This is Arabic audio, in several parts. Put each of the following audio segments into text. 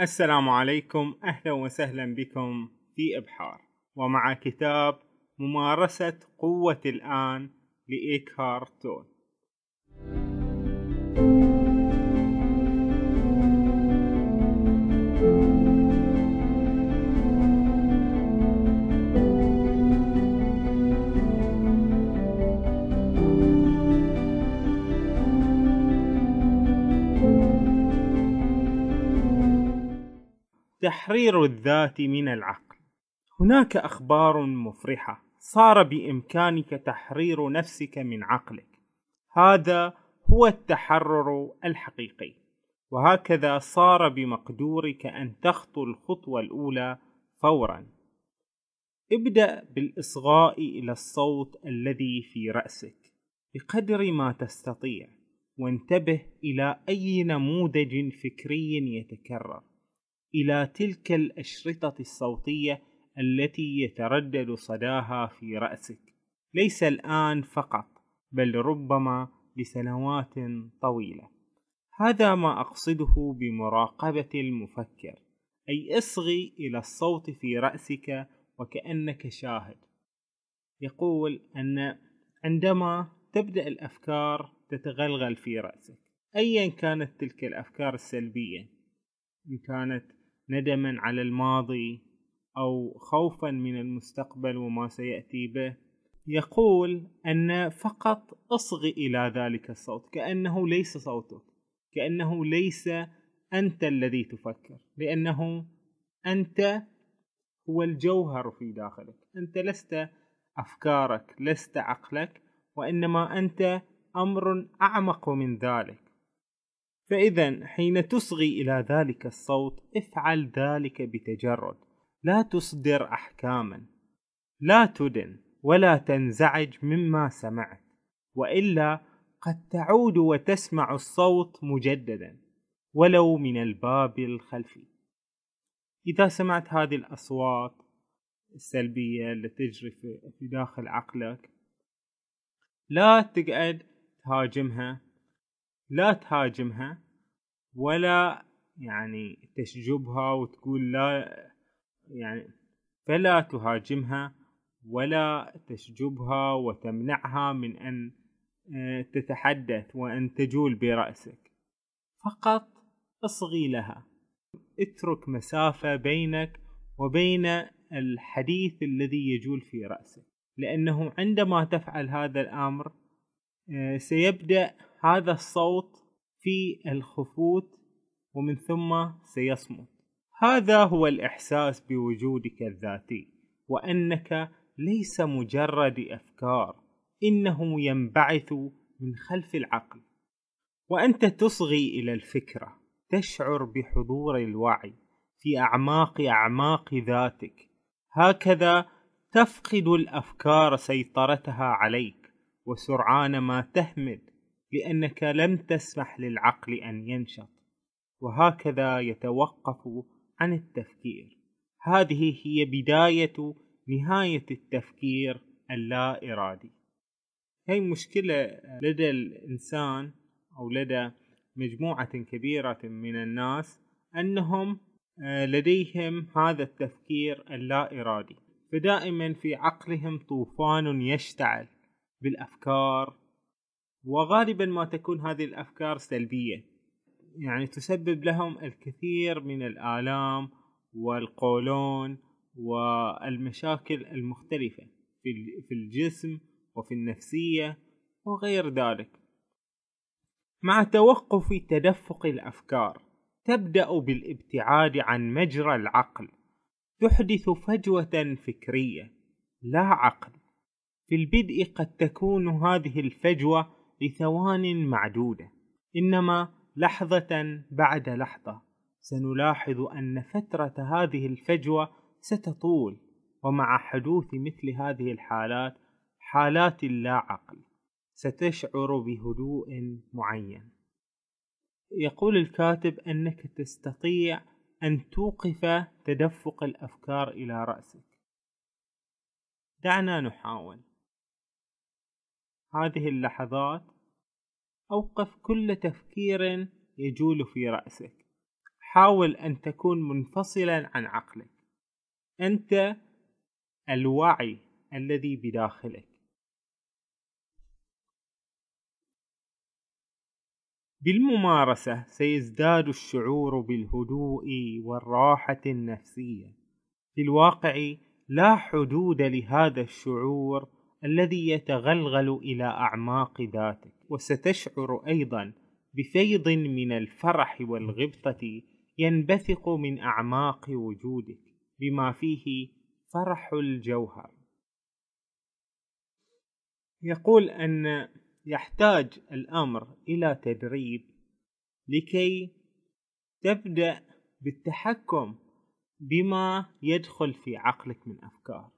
السلام عليكم أهلا وسهلا بكم في إبحار. ومع كتاب ممارسة قوة الآن لإيكهارت تول تحرير الذات من العقل. هناك أخبار مفرحة. صار بإمكانك تحرير نفسك من عقلك. هذا هو التحرر الحقيقي. وهكذا صار بمقدورك أن تخطو الخطوة الأولى فورا. ابدأ بالإصغاء إلى الصوت الذي في رأسك. بقدر ما تستطيع. وانتبه إلى أي نموذج فكري يتكرر. إلى تلك الأشرطة الصوتية التي يتردد صداها في رأسك. ليس الآن فقط بل ربما لسنوات طويلة. هذا ما أقصده بمراقبة المفكر أي أصغي إلى الصوت في رأسك وكأنك شاهد. يقول أن عندما تبدأ الأفكار تتغلغل في رأسك أيا كانت تلك الأفكار السلبية إن كانت ندما على الماضي أو خوفا من المستقبل وما سيأتي به. يقول أن فقط اصغي إلى ذلك الصوت كأنه ليس صوتك كأنه ليس أنت الذي تفكر لأنه أنت هو الجوهر في داخلك. أنت لست أفكارك لست عقلك وإنما أنت أمر أعمق من ذلك. فإذا حين تصغي إلى ذلك الصوت افعل ذلك بتجرد. لا تصدر أحكاما. لا تدن ولا تنزعج مما سمعت. وإلا قد تعود وتسمع الصوت مجددا. ولو من الباب الخلفي إذا سمعت هذه الأصوات السلبية التي تجري في داخل عقلك لا تقعد تهاجمها. لا تهاجمها ولا يعني تشجبها وتقول لا يعني فلا تهاجمها ولا تشجبها وتمنعها من أن آه، تتحدث وأن تجول برأسك. فقط اصغي لها. اترك مسافة بينك وبين الحديث الذي يجول في رأسك. لأنه عندما تفعل هذا الأمر آه، سيبدأ هذا الصوت في الخفوت ومن ثم سيصمت. هذا هو الإحساس بوجودك الذاتي وأنك ليس مجرد أفكار إنه ينبعث من خلف العقل. وأنت تصغي إلى الفكرة تشعر بحضور الوعي في أعماق أعماق ذاتك. هكذا تفقد الأفكار سيطرتها عليك وسرعان ما تهمد لأنك لم تسمح للعقل أن ينشط. وهكذا يتوقف عن التفكير. هذه هي بداية نهاية التفكير اللا إرادي هي مشكلة لدى الإنسان أو لدى مجموعة كبيرة من الناس أنهم آه، لديهم هذا التفكير اللا إرادي فدائما في عقلهم طوفان يشتعل بالأفكار وغالبا ما تكون هذه الأفكار سلبية. يعني تسبب لهم الكثير من الآلام والقولون والمشاكل المختلفة في الجسم وفي النفسية وغير ذلك. مع توقف تدفق الأفكار تبدأ بالابتعاد عن مجرى العقل. تحدث فجوة فكرية لا عقل. في البدء قد تكون هذه الفجوة لثوان معدودة. إنما لحظة بعد لحظة. سنلاحظ أن فترة هذه الفجوة ستطول ومع حدوث مثل هذه الحالات حالات اللا عقل ستشعر بهدوء معين. يقول الكاتب أنك تستطيع أن توقف تدفق الأفكار إلى رأسك. دعنا نحاول. هذه اللحظات أوقف كل تفكير يجول في رأسك. حاول أن تكون منفصلا عن عقلك. أنت الوعي الذي بداخلك. بالممارسة سيزداد الشعور بالهدوء والراحة النفسية. في الواقع لا حدود لهذا الشعور الذي يتغلغل إلى أعماق ذاتك. وستشعر أيضا بفيض من الفرح والغبطة ينبثق من أعماق وجودك بما فيه فرح الجوهر. يقول أن يحتاج الأمر إلى تدريب لكي تبدأ بالتحكم بما يدخل في عقلك من أفكار.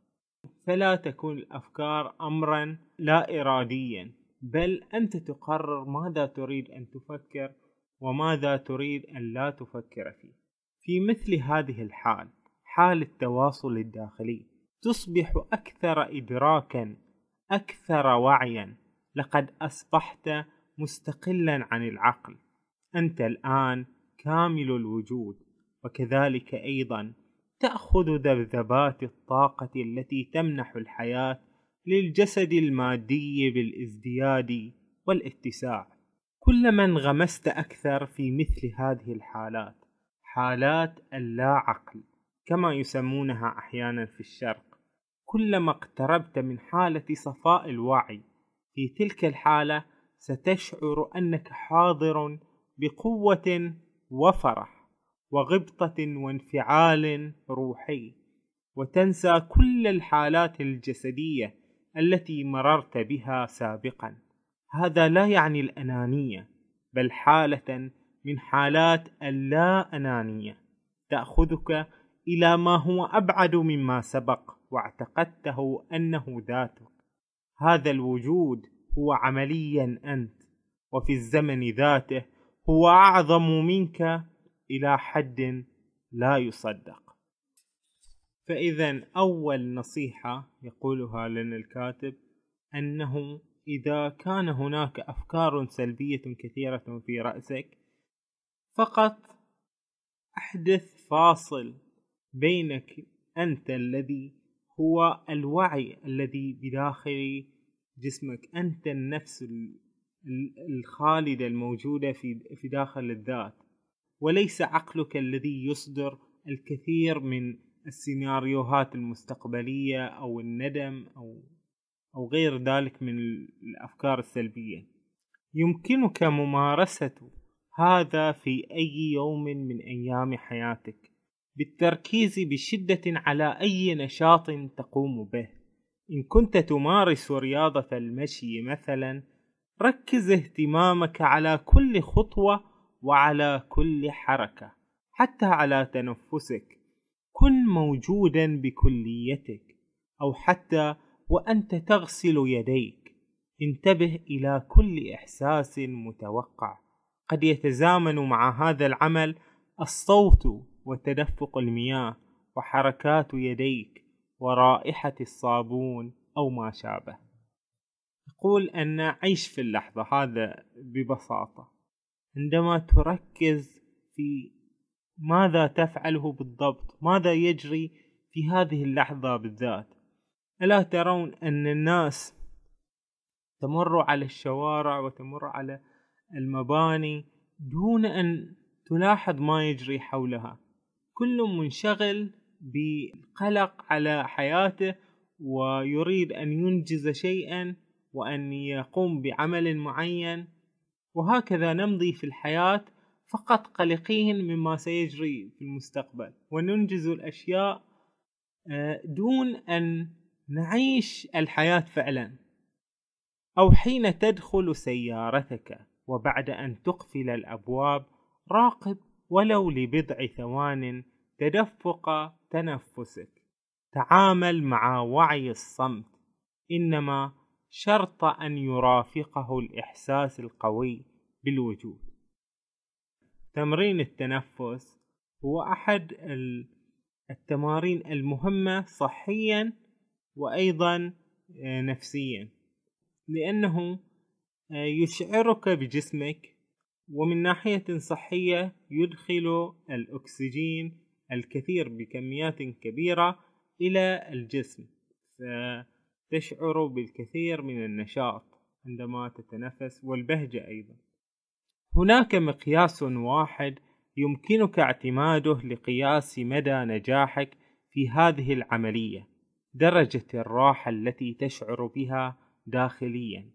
فلا تكون الأفكار أمرا لا إراديا بل أنت تقرر ماذا تريد أن تفكر وماذا تريد أن لا تفكر فيه. في مثل هذه الحال حال التواصل الداخلي تصبح أكثر إدراكا أكثر وعيا. لقد أصبحت مستقلا عن العقل. أنت الآن كامل الوجود وكذلك أيضا تأخذ ذبذبات الطاقة التي تمنح الحياة للجسد المادي بالازدياد والاتساع. كلما انغمست أكثر في مثل هذه الحالات حالات اللا عقل كما يسمونها أحيانا في الشرق. كلما اقتربت من حالة صفاء الوعي في تلك الحالة ستشعر أنك حاضر بقوة وفرح. وغبطة وانفعال روحي وتنسى كل الحالات الجسدية التي مررت بها سابقا. هذا لا يعني الأنانية بل حالة من حالات اللا أنانية تأخذك إلى ما هو أبعد مما سبق واعتقدته أنه ذاتك. هذا الوجود هو عمليا أنت وفي الزمن ذاته هو أعظم منك إلى حد لا يصدق. فإذا أول نصيحة يقولها لنا الكاتب أنه إذا كان هناك أفكار سلبية كثيرة في رأسك فقط أحدث فاصل بينك أنت الذي هو الوعي الذي بداخل جسمك أنت النفس الخالدة الموجودة في في داخل الذات. وليس عقلك الذي يصدر الكثير من السيناريوهات المستقبلية أو الندم أو أو غير ذلك من الأفكار السلبية. يمكنك ممارسة هذا في أي يوم من أيام حياتك بالتركيز بشدة على أي نشاط تقوم به. إن كنت تمارس رياضة المشي مثلا ركز اهتمامك على كل خطوة وعلى كل حركة حتى على تنفسك. كن موجودا بكليتك أو حتى وأنت تغسل يديك. انتبه إلى كل إحساس متوقع. قد يتزامن مع هذا العمل الصوت وتدفق المياه وحركات يديك ورائحة الصابون أو ما شابه. يقول أن عيش في اللحظة هذا ببساطة. عندما تركز في ماذا تفعله بالضبط ماذا يجري في هذه اللحظة بالذات. ألا ترون أن الناس تمر على الشوارع وتمر على المباني دون أن تلاحظ ما يجري حولها. كل منشغل بقلق على حياته ويريد أن ينجز شيئا وأن يقوم بعمل معين وهكذا نمضي في الحياة فقط قلقين مما سيجري في المستقبل. وننجز الأشياء آه، دون أن نعيش الحياة فعلا. أو حين تدخل سيارتك وبعد أن تقفل الأبواب راقب ولو لبضع ثوان تدفق تنفسك. تعامل مع وعي الصمت إنما شرط أن يرافقه الإحساس القوي. بالوجود. تمرين التنفس هو أحد التمارين المهمة صحيا وأيضا آه، نفسيا. لأنه آه، يشعرك بجسمك ومن ناحية صحية يدخل الأكسجين الكثير بكميات كبيرة إلى الجسم فتشعر بالكثير من النشاط عندما تتنفس والبهجة أيضا. هناك مقياس واحد يمكنك اعتماده لقياس مدى نجاحك في هذه العملية درجة الراحة التي تشعر بها داخليا.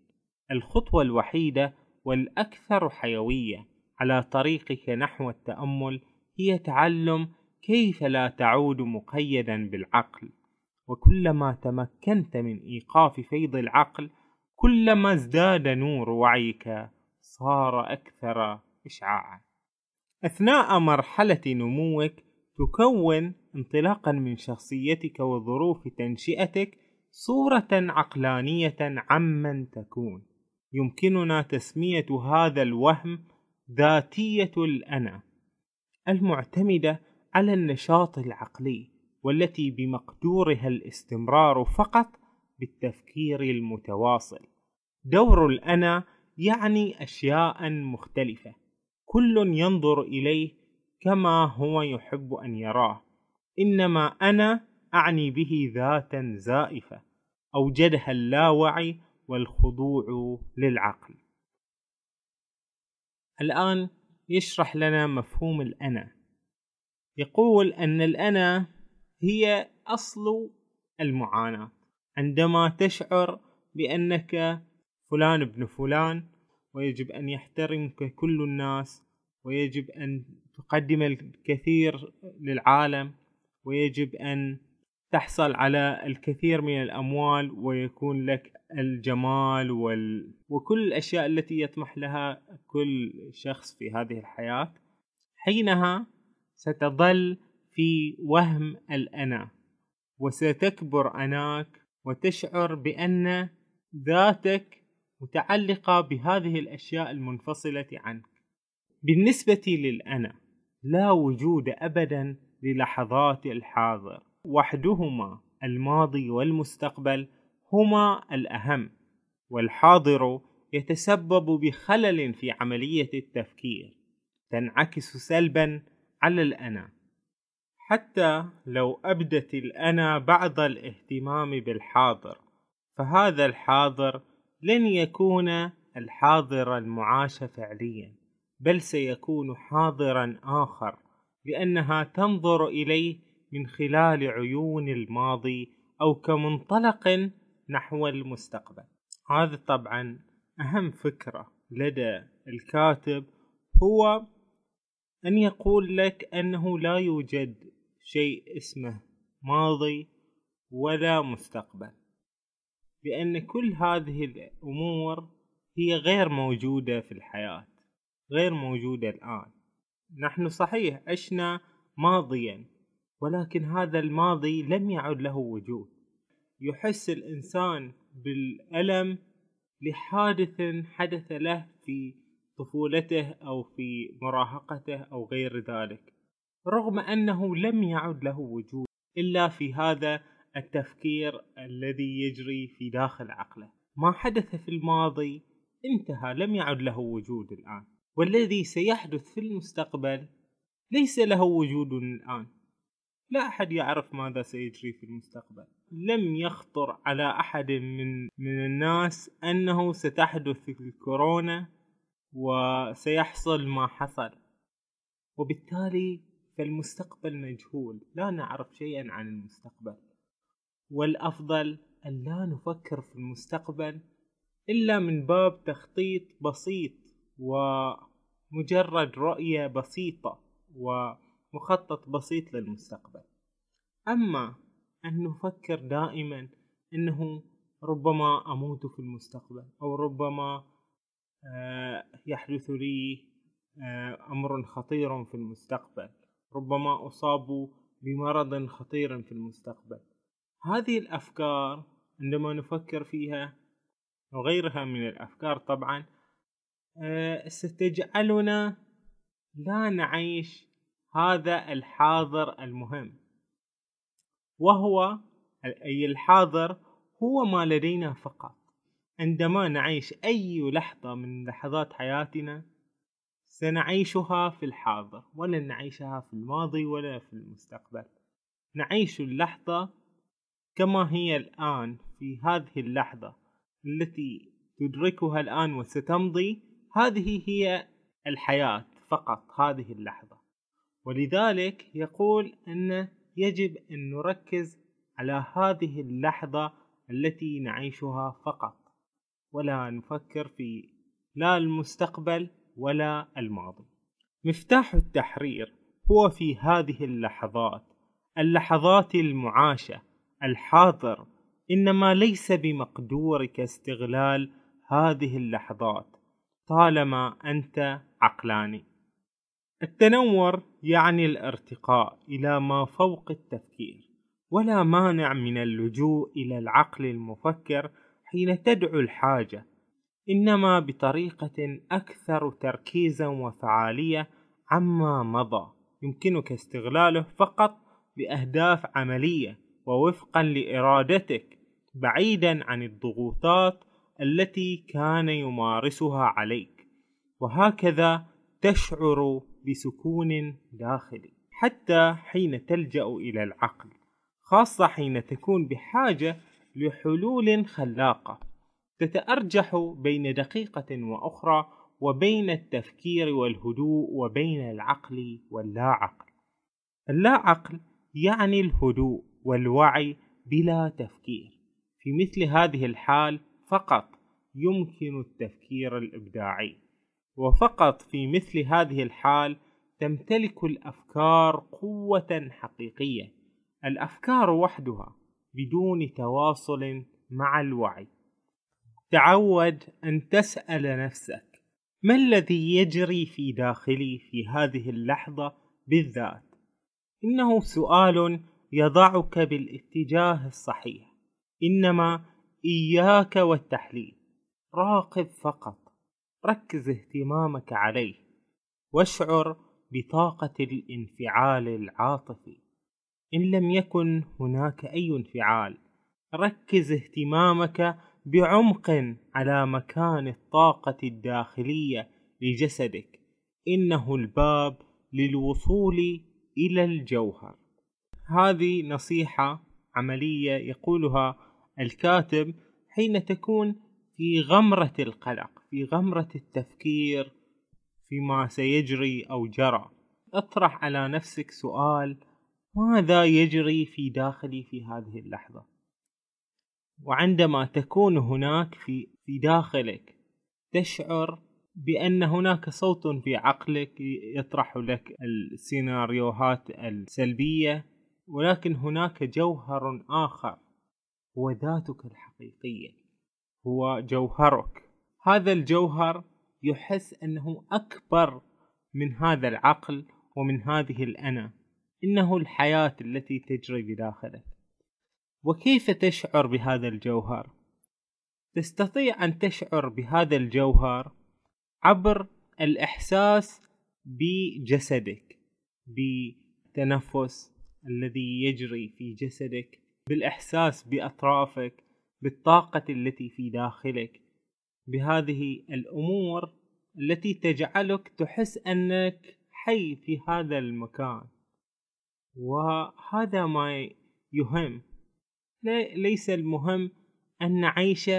الخطوة الوحيدة والأكثر حيوية على طريقك نحو التأمل هي تعلم كيف لا تعود مقيدا بالعقل. وكلما تمكنت من إيقاف فيض العقل كلما ازداد نور وعيك صار أكثر إشعاعا. أثناء مرحلة نموك تكون انطلاقا من شخصيتك وظروف تنشئتك صورة عقلانية عمن تكون. يمكننا تسمية هذا الوهم ذاتية الأنا المعتمدة على النشاط العقلي والتي بمقدورها الاستمرار فقط بالتفكير المتواصل. دور الأنا يعني أشياء مختلفة. كل ينظر إليه كما هو يحب أن يراه إنما أنا أعني به ذاتا زائفة أوجدها اللاوعي والخضوع للعقل. الآن يشرح لنا مفهوم الأنا. يقول أن الأنا هي أصل المعاناة عندما تشعر بأنك فلان ابن فلان ويجب أن يحترمك كل الناس ويجب أن تقدم الكثير للعالم ويجب أن تحصل على الكثير من الأموال ويكون لك الجمال وال... وكل الأشياء التي يطمح لها كل شخص في هذه الحياة. حينها ستظل في وهم الأنا وستكبر أناك وتشعر بأن ذاتك متعلقة بهذه الأشياء المنفصلة عنك. بالنسبة للأنا لا وجود أبدا للحظات الحاضر. وحدهما الماضي والمستقبل هما الأهم. والحاضر يتسبب بخلل في عملية التفكير. تنعكس سلبا على الأنا. حتى لو أبدت الأنا بعض الاهتمام بالحاضر فهذا الحاضر لن يكون الحاضر المعاش فعليا بل سيكون حاضرا آخر لأنها تنظر إليه من خلال عيون الماضي أو كمنطلق نحو المستقبل. هذا طبعا أهم فكرة لدى الكاتب هو أن يقول لك أنه لا يوجد شيء اسمه ماضي ولا مستقبل. بأن كل هذه الأمور هي غير موجودة في الحياة غير موجودة الآن. نحن صحيح عشنا ماضيا ولكن هذا الماضي لم يعد له وجود. يحس الإنسان بالألم لحادث حدث له في طفولته أو في مراهقته أو غير ذلك رغم أنه لم يعد له وجود إلا في هذا التفكير الذي يجري في داخل عقله. ما حدث في الماضي انتهى لم يعد له وجود الآن. والذي سيحدث في المستقبل ليس له وجود الآن. لا أحد يعرف ماذا سيجري في المستقبل. لم يخطر على أحد من من الناس أنه ستحدث الكورونا وسيحصل ما حصل. وبالتالي فالمستقبل مجهول. لا نعرف شيئا عن المستقبل. والأفضل أن لا نفكر في المستقبل إلا من باب تخطيط بسيط ومجرد رؤية بسيطة ومخطط بسيط للمستقبل. أما أن نفكر دائما أنه ربما أموت في المستقبل أو ربما آه، يحدث لي آه، أمر خطير في المستقبل ربما أصاب بمرض خطير في المستقبل. هذه الأفكار عندما نفكر فيها وغيرها من الأفكار طبعا آه، ستجعلنا لا نعيش هذا الحاضر المهم. وهو أي الحاضر هو ما لدينا فقط. عندما نعيش أي لحظة من لحظات حياتنا سنعيشها في الحاضر ولن نعيشها في الماضي ولا في المستقبل. نعيش اللحظة كما هي الآن في هذه اللحظة التي تدركها الآن وستمضي هذه هي الحياة فقط هذه اللحظة. ولذلك يقول أن يجب أن نركز على هذه اللحظة التي نعيشها فقط ولا نفكر في لا المستقبل ولا الماضي. مفتاح التحرير هو في هذه اللحظات اللحظات المعاشة الحاضر. إنما ليس بمقدورك استغلال هذه اللحظات. طالما أنت عقلاني. التنور يعني الارتقاء إلى ما فوق التفكير ولا مانع من اللجوء إلى العقل المفكر حين تدعو الحاجة. إنما بطريقة أكثر تركيزا وفعالية عما مضى. يمكنك استغلاله فقط بأهداف عملية. ووفقا لإرادتك بعيدا عن الضغوطات التي كان يمارسها عليك. وهكذا تشعر بسكون داخلي حتى حين تلجأ إلى العقل خاصة حين تكون بحاجة لحلول خلاقة. تتأرجح بين دقيقة وأخرى وبين التفكير والهدوء وبين العقل واللا عقل اللا عقل يعني الهدوء والوعي بلا تفكير. في مثل هذه الحال فقط يمكن التفكير الإبداعي وفقط في مثل هذه الحال تمتلك الأفكار قوة حقيقية الأفكار وحدها بدون تواصل مع الوعي. تعود أن تسأل نفسك ما الذي يجري في داخلي في هذه اللحظة بالذات؟ إنه سؤال يضعك بالاتجاه الصحيح. إنما إياك والتحليل. راقب فقط. ركز اهتمامك عليه. واشعر بطاقة الانفعال العاطفي. إن لم يكن هناك أي انفعال ركز اهتمامك بعمق على مكان الطاقة الداخلية لجسدك. إنه الباب للوصول إلى الجوهر. هذه نصيحة عملية يقولها الكاتب حين تكون في غمرة القلق في غمرة التفكير فيما سيجري أو جرى. اطرح على نفسك سؤال ماذا يجري في داخلي في هذه اللحظة؟ وعندما تكون هناك في في داخلك تشعر بأن هناك صوت في عقلك يطرح لك السيناريوهات السلبية ولكن هناك جوهر آخر. هو ذاتك الحقيقية. هو جوهرك. هذا الجوهر يحس أنه أكبر من هذا العقل ومن هذه الأنا. إنه الحياة التي تجري بداخلك وكيف تشعر بهذا الجوهر؟ تستطيع أن تشعر بهذا الجوهر عبر الإحساس بجسدك بتنفس الذي يجري في جسدك بالإحساس بأطرافك بالطاقة التي في داخلك. بهذه الأمور التي تجعلك تحس أنك حي في هذا المكان. وهذا ما يهم. ليس المهم أن نعيش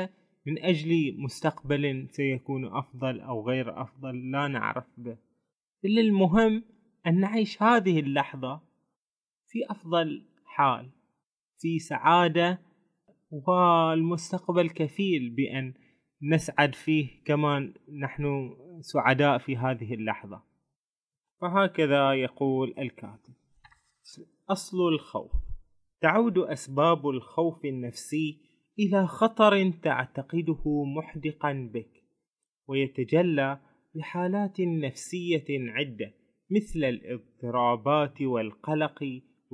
من أجل مستقبل سيكون أفضل أو غير أفضل لا نعرف به. إلا المهم أن نعيش هذه اللحظة في أفضل حال في سعادة والمستقبل كفيل بأن نسعد فيه كما نحن سعداء في هذه اللحظة. فهكذا يقول الكاتب. أصل الخوف. تعود أسباب الخوف النفسي إلى خطر تعتقده محدقا بك ويتجلى بحالات نفسية عدة مثل الاضطرابات والقلق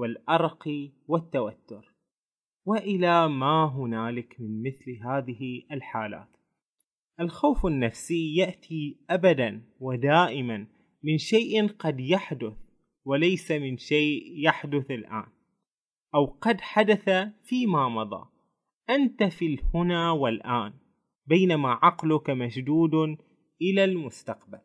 والأرق والتوتر. وإلى ما هنالك من مثل هذه الحالات. الخوف النفسي يأتي أبدا ودائما من شيء قد يحدث وليس من شيء يحدث الآن. أو قد حدث فيما مضى. أنت في الهنا والآن بينما عقلك مشدود إلى المستقبل.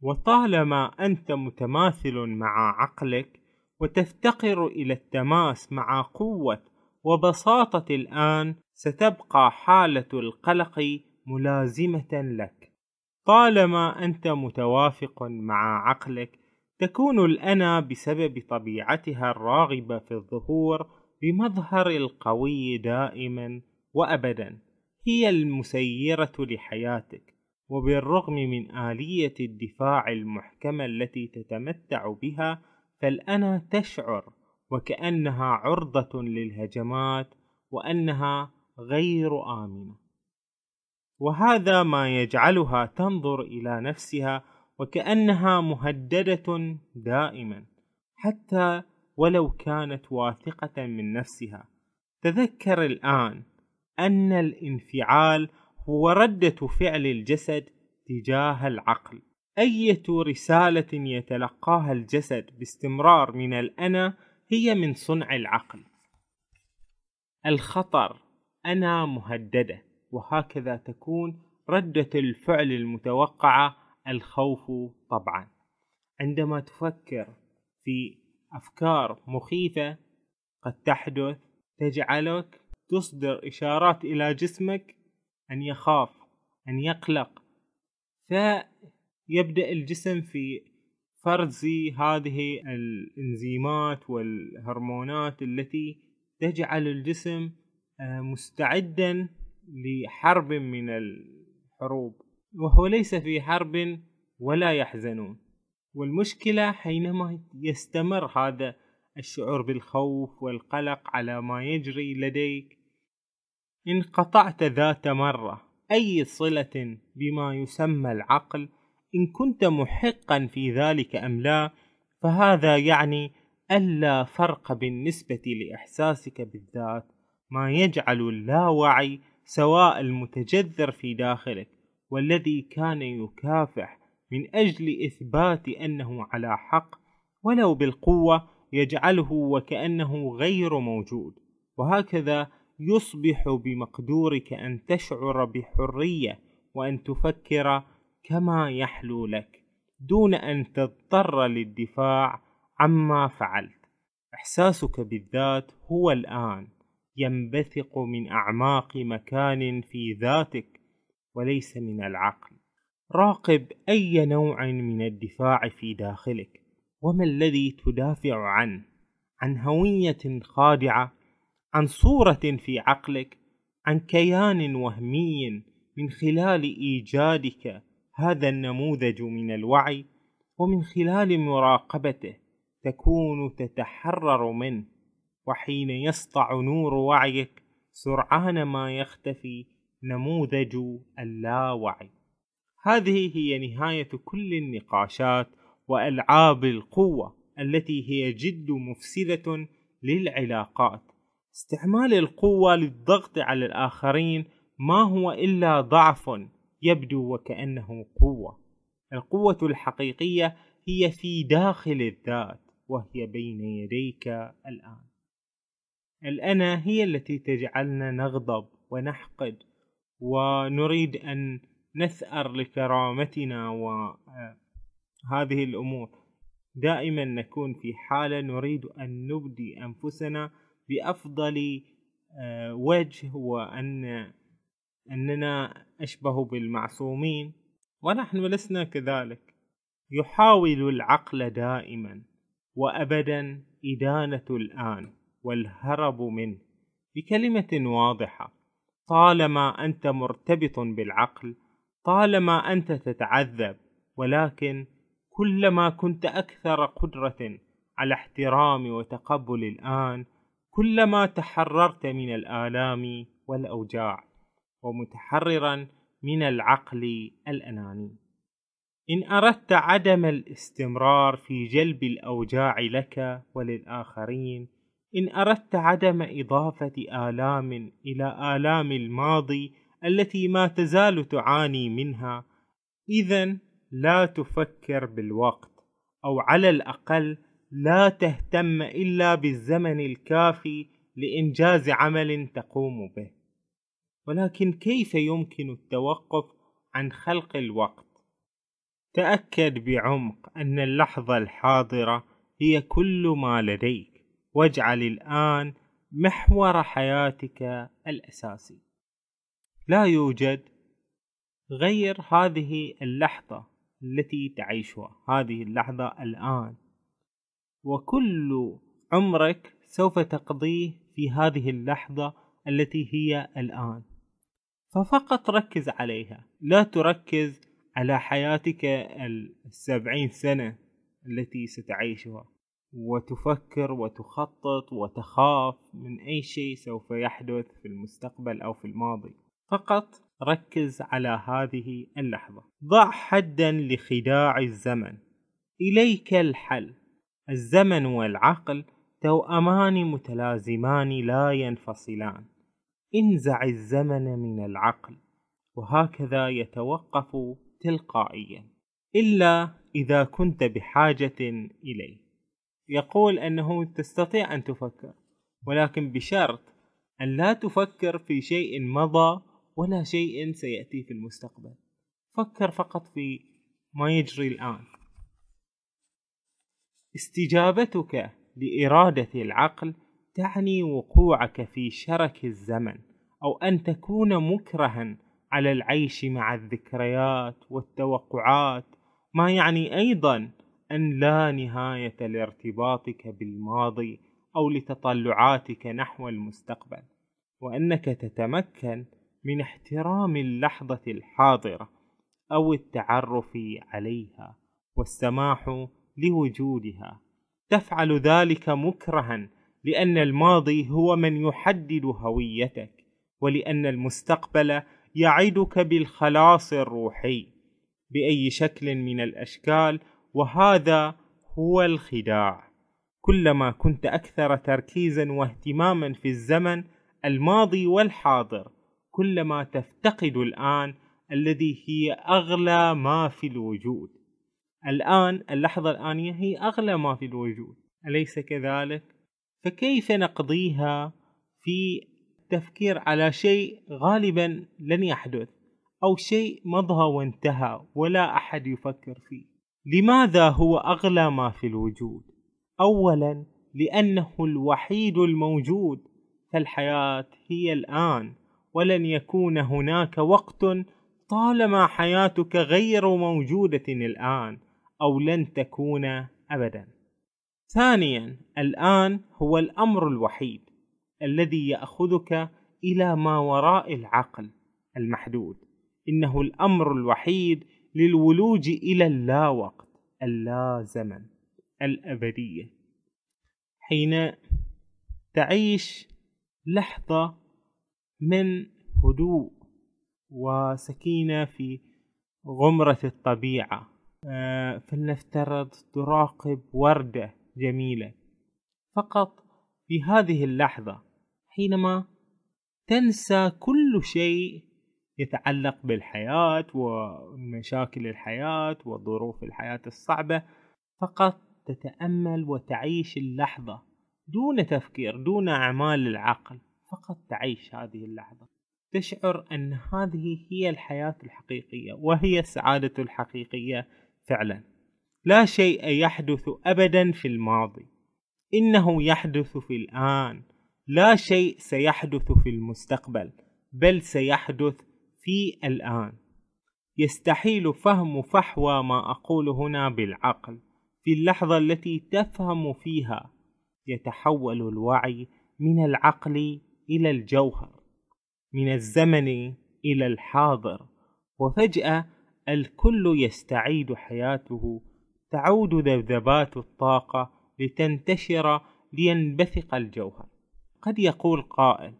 وطالما أنت متماثل مع عقلك وتفتقر إلى التماس مع قوة وبساطة الآن ستبقى حالة القلق ملازمة لك. طالما أنت متوافق مع عقلك تكون الأنا بسبب طبيعتها الراغبة في الظهور بمظهر القوي دائما وأبدا. هي المسيرة لحياتك وبالرغم من آلية الدفاع المحكمة التي تتمتع بها فالأنا تشعر وكأنها عرضة للهجمات وأنها غير آمنة. وهذا ما يجعلها تنظر إلى نفسها وكأنها مهددة دائما حتى ولو كانت واثقة من نفسها. تذكر الآن أن الانفعال هو ردة فعل الجسد تجاه العقل. أية رسالة يتلقاها الجسد باستمرار من الأنا هي من صنع العقل. الخطر أنا مهددة وهكذا تكون ردة الفعل المتوقعة الخوف طبعا. عندما تفكر في أفكار مخيفة قد تحدث تجعلك تصدر إشارات إلى جسمك أن يخاف أن يقلق. فيبدأ الجسم في فرز هذه الإنزيمات والهرمونات التي تجعل الجسم آه، مستعدا لحرب من الحروب. وهو ليس في حرب ولا يحزنون. والمشكلة حينما يستمر هذا الشعور بالخوف والقلق على ما يجري لديك إن قطعت ذات مرة أي صلة بما يسمى العقل إن كنت محقا في ذلك أم لا فهذا يعني ألا فرق بالنسبة لإحساسك بالذات ما يجعل اللاوعي سواء المتجذر في داخلك والذي كان يكافح من أجل إثبات أنه على حق ولو بالقوة يجعله وكأنه غير موجود. وهكذا يصبح بمقدورك أن تشعر بحرية وأن تفكر كما يحلو لك دون أن تضطر للدفاع عما فعلت. إحساسك بالذات هو الآن ينبثق من أعماق مكان في ذاتك وليس من العقل. راقب أي نوع من الدفاع في داخلك وما الذي تدافع عنه؟ عن هوية خادعة؟ عن صورة في عقلك؟ عن كيان وهمي من خلال إيجادك هذا النموذج من الوعي ومن خلال مراقبته تكون تتحرر منه وحين يسطع نور وعيك سرعان ما يختفي نموذج اللاوعي. هذه هي نهاية كل النقاشات وألعاب القوة التي هي جد مفسدة للعلاقات. استعمال القوة للضغط على الآخرين ما هو إلا ضعف يبدو وكأنه قوة. القوة الحقيقية هي في داخل الذات وهي بين يديك الآن. الأنا هي التي تجعلنا نغضب ونحقد ونريد أن نثأر لكرامتنا وهذه الأمور. دائما نكون في حالة نريد أن نبدي أنفسنا بأفضل آه، وجه وأن أننا أشبه بالمعصومين ونحن لسنا كذلك. يحاول العقل دائما وأبدا إدانة الآن والهرب منه بكلمة واضحة. طالما أنت مرتبط بالعقل طالما أنت تتعذب ولكن كلما كنت أكثر قدرة على احترام وتقبل الآن كلما تحررت من الآلام والأوجاع. ومتحررا من العقل الأناني. إن أردت عدم الاستمرار في جلب الأوجاع لك وللآخرين إن أردت عدم إضافة آلام إلى آلام الماضي التي ما تزال تعاني منها إذا لا تفكر بالوقت أو على الأقل لا تهتم إلا بالزمن الكافي لإنجاز عمل تقوم به. ولكن كيف يمكن التوقف عن خلق الوقت؟ تأكد بعمق أن اللحظة الحاضرة هي كل ما لديك واجعل الآن محور حياتك الأساسي. لا يوجد غير هذه اللحظة التي تعيشها هذه اللحظة الآن. وكل عمرك سوف تقضيه في هذه اللحظة التي هي الآن. ففقط ركز عليها. لا تركز على حياتك السبعين سنة التي ستعيشها. وتفكر وتخطط وتخاف من أي شيء سوف يحدث في المستقبل أو في الماضي. فقط ركز على هذه اللحظة. ضع حدا لخداع الزمن. إليك الحل. الزمن والعقل توأمان متلازمان لا ينفصلان. انزع الزمن من العقل وهكذا يتوقف تلقائيا إلا إذا كنت بحاجة إليه. يقول أنه تستطيع أن تفكر ولكن بشرط أن لا تفكر في شيء مضى ولا شيء سيأتي في المستقبل. فكر فقط في ما يجري الآن. استجابتك لإرادة العقل تعني وقوعك في شرك الزمن أو أن تكون مكرها على العيش مع الذكريات والتوقعات ما يعني أيضا أن لا نهاية لارتباطك بالماضي أو لتطلعاتك نحو المستقبل وأنك تتمكن من احترام اللحظة الحاضرة أو التعرف عليها والسماح لوجودها. تفعل ذلك مكرها لأن الماضي هو من يحدد هويتك ولأن المستقبل يعدك بالخلاص الروحي بأي شكل من الأشكال وهذا هو الخداع. كلما كنت أكثر تركيزا واهتماما في الزمن الماضي والحاضر كلما تفتقد الآن الذي هي أغلى ما في الوجود. الآن اللحظة الآنية هي أغلى ما في الوجود. أليس كذلك؟ فكيف نقضيها في التفكير على شيء غالبا لن يحدث أو شيء مضى وانتهى ولا أحد يفكر فيه لماذا هو أغلى ما في الوجود؟ أولا لأنه الوحيد الموجود فالحياة هي الآن ولن يكون هناك وقت طالما حياتك غير موجودة الآن أو لن تكون أبدا ثانيا الآن هو الأمر الوحيد الذي يأخذك إلى ما وراء العقل المحدود. إنه الأمر الوحيد للولوج إلى اللا وقت اللا زمن الأبدية. حين تعيش لحظة من هدوء وسكينة في غمرة الطبيعة آه، فلنفترض تراقب وردة جميلة. فقط في هذه اللحظة حينما تنسى كل شيء يتعلق بالحياة ومشاكل الحياة وظروف الحياة الصعبة فقط تتأمل وتعيش اللحظة دون تفكير دون أعمال العقل فقط تعيش هذه اللحظة. تشعر أن هذه هي الحياة الحقيقية وهي السعادة الحقيقية فعلا. لا شيء يحدث أبدا في الماضي. إنه يحدث في الآن. لا شيء سيحدث في المستقبل بل سيحدث في الآن. يستحيل فهم فحوى ما أقول هنا بالعقل في اللحظة التي تفهم فيها. يتحول الوعي من العقل إلى الجوهر من الزمن إلى الحاضر وفجأة الكل يستعيد حياته تعود ذبذبات الطاقة لتنتشر لينبثق الجوهر. قد يقول قائل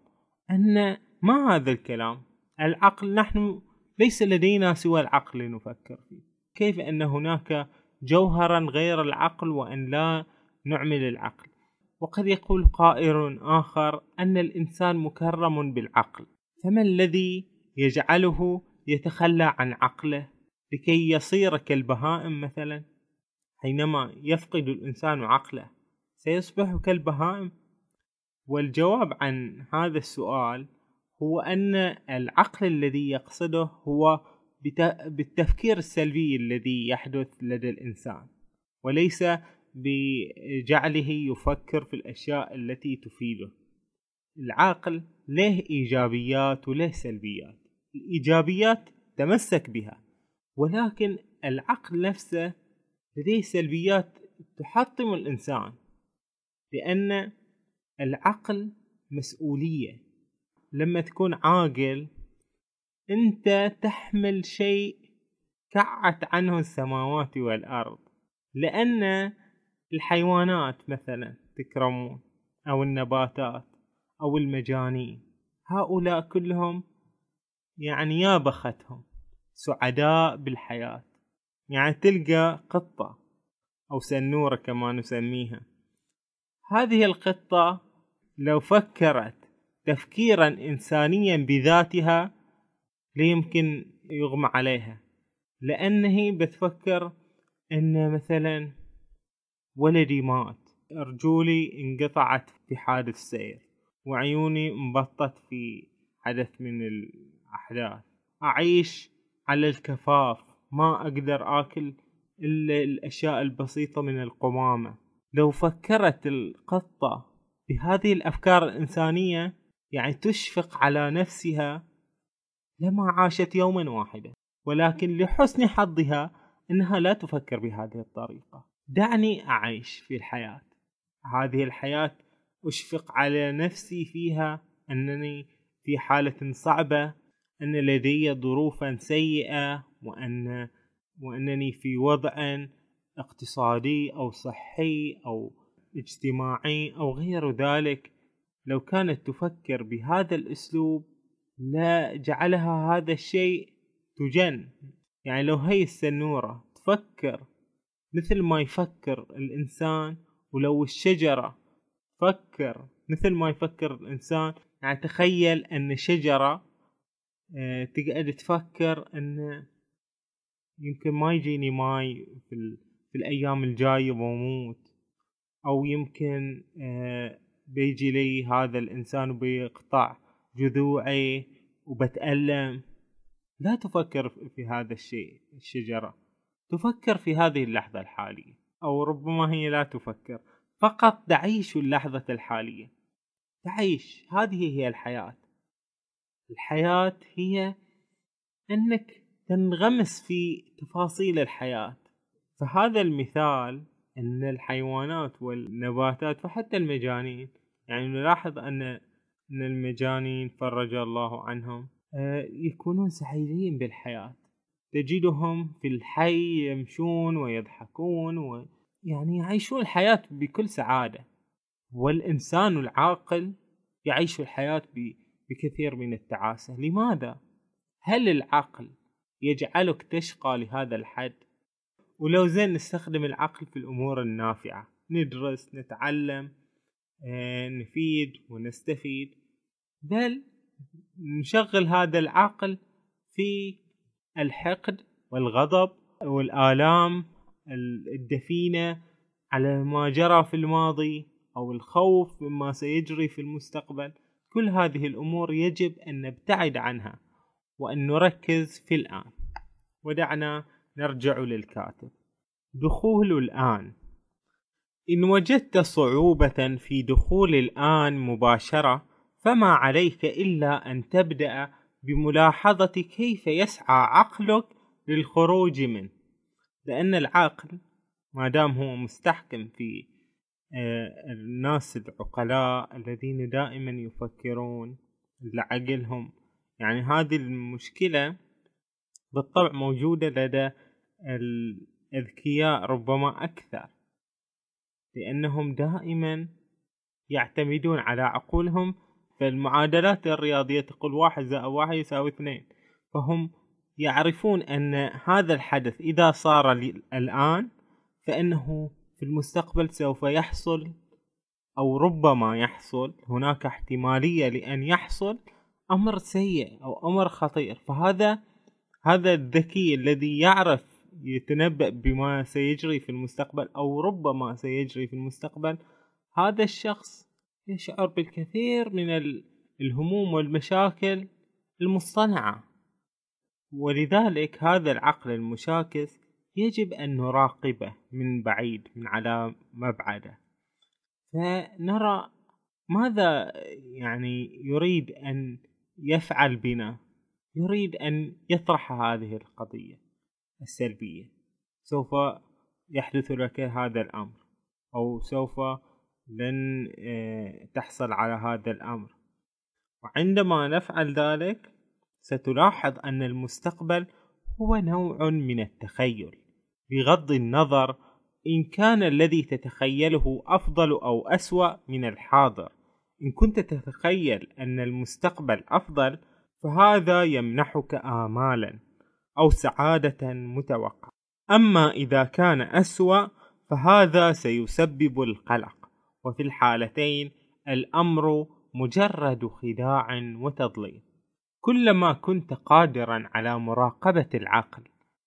أن ما هذا الكلام؟ العقل نحن ليس لدينا سوى العقل لنفكر فيه. كيف أن هناك جوهرا غير العقل وأن لا نعمل العقل؟ وقد يقول قائل آخر أن الإنسان مكرم بالعقل. فما الذي يجعله يتخلى عن عقله؟ لكي يصير كالبهائم مثلا؟ حينما يفقد الإنسان عقله سيصبح كالبهائم. والجواب عن هذا السؤال هو أن العقل الذي يقصده هو بالتفكير السلبي الذي يحدث لدى الإنسان وليس بجعله يفكر في الأشياء التي تفيده. العقل له إيجابيات وله سلبيات؟ الإيجابيات تمسك بها ولكن العقل نفسه لديه سلبيات تحطم الإنسان لأن العقل مسؤولية. لما تكون عاقل أنت تحمل شيء كعت عنه السماوات والأرض لأن الحيوانات مثلا تكرمون أو النباتات أو المجانين هؤلاء كلهم يعني يا بختهم سعداء بالحياة. يعني تلقى قطة أو سنورة كما نسميها. هذه القطة لو فكرت تفكيرا إنسانيا بذاتها ليمكن يغمى عليها. لأنه بتفكر أن مثلا ولدي مات رجولي انقطعت في حادث سير وعيوني انبطت في حدث من الأحداث. أعيش على الكفاف ما أقدر آكل إلا الأشياء البسيطة من القمامة. لو فكرت القطة بهذه الأفكار الإنسانية يعني تشفق على نفسها لما عاشت يوما واحدا ولكن لحسن حظها إنها لا تفكر بهذه الطريقة. دعني أعيش في الحياة. هذه الحياة أشفق على نفسي فيها أنني في حالة صعبة أن لدي ظروفا سيئة وأن وأنني في وضع اقتصادي أو صحي أو اجتماعي أو غير ذلك. لو كانت تفكر بهذا الأسلوب لا جعلها هذا الشيء تجن. يعني لو هي السنورة تفكر مثل ما يفكر الإنسان ولو الشجرة تفكر مثل ما يفكر الإنسان. يعني تخيل أن شجرة تقعد تفكر أن يمكن ما يجيني ماي في, في الأيام الجاية بموت أو يمكن آه، بيجي لي هذا الإنسان وبيقطع جذوعي وبتألم. لا تفكر في هذا الشيء الشجرة. تفكر في هذه اللحظة الحالية. أو ربما هي لا تفكر. فقط تعيش اللحظة الحالية. تعيش. هذه هي الحياة. الحياة هي أنك تنغمس في تفاصيل الحياة. فهذا المثال أن الحيوانات والنباتات وحتى المجانين يعني نلاحظ أن أن المجانين فرج الله عنهم آه، يكونون سعيدين بالحياة. تجدهم في الحي يمشون ويضحكون ويعني يعيشون الحياة بكل سعادة. والإنسان العاقل يعيش الحياة بكثير من التعاسة لماذا؟ هل العقل يجعلك تشقى لهذا الحد؟ ولو زين نستخدم العقل في الأمور النافعة ندرس نتعلم آه، نفيد ونستفيد بل نشغل هذا العقل في الحقد والغضب والآلام الدفينة على ما جرى في الماضي أو الخوف مما سيجري في المستقبل كل هذه الأمور يجب أن نبتعد عنها وأن نركز في الآن. ودعنا نرجع للكاتب. دخول الآن. إن وجدت صعوبة في دخول الآن مباشرة فما عليك إلا أن تبدأ بملاحظة كيف يسعى عقلك للخروج منه. لأن العقل ما دام هو مستحكم في الناس العقلاء الذين دائما يفكرون لعقلهم. يعني هذه المشكلة بالطبع موجودة لدى الأذكياء ربما أكثر لأنهم دائما يعتمدون على عقولهم فالمعادلات الرياضية تقول واحد زائد واحد يساوي اثنين. فهم يعرفون أن هذا الحدث إذا صار الآن فإنه في المستقبل سوف يحصل أو ربما يحصل هناك احتمالية لأن يحصل أمر سيء أو أمر خطير. فهذا هذا الذكي الذي يعرف يتنبأ بما سيجري في المستقبل أو ربما سيجري في المستقبل هذا الشخص يشعر بالكثير من الهموم والمشاكل المصطنعة. ولذلك هذا العقل المشاكس يجب أن نراقبه من بعيد من على مبعده. فنرى ماذا يعني يريد أن يفعل بنا؟ يريد أن يطرح هذه القضية السلبية. سوف يحدث لك هذا الأمر أو سوف لن آه، تحصل على هذا الأمر. وعندما نفعل ذلك ستلاحظ أن المستقبل هو نوع من التخيل. بغض النظر إن كان الذي تتخيله أفضل أو أسوأ من الحاضر. إن كنت تتخيل أن المستقبل أفضل فهذا يمنحك آمالا أو سعادة متوقعة. أما إذا كان أسوأ فهذا سيسبب القلق. وفي الحالتين الأمر مجرد خداع وتضليل. كلما كنت قادرا على مراقبة العقل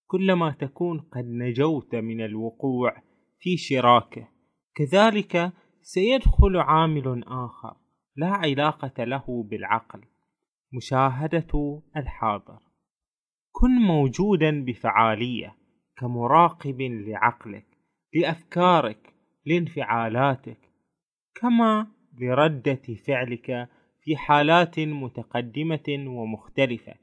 كلما تكون قد نجوت من الوقوع في شراكه. كذلك سيدخل عامل آخر لا علاقة له بالعقل مشاهدة الحاضر. كن موجودا بفعالية كمراقب لعقلك لأفكارك لانفعالاتك كما لردة فعلك في حالات متقدمة ومختلفة.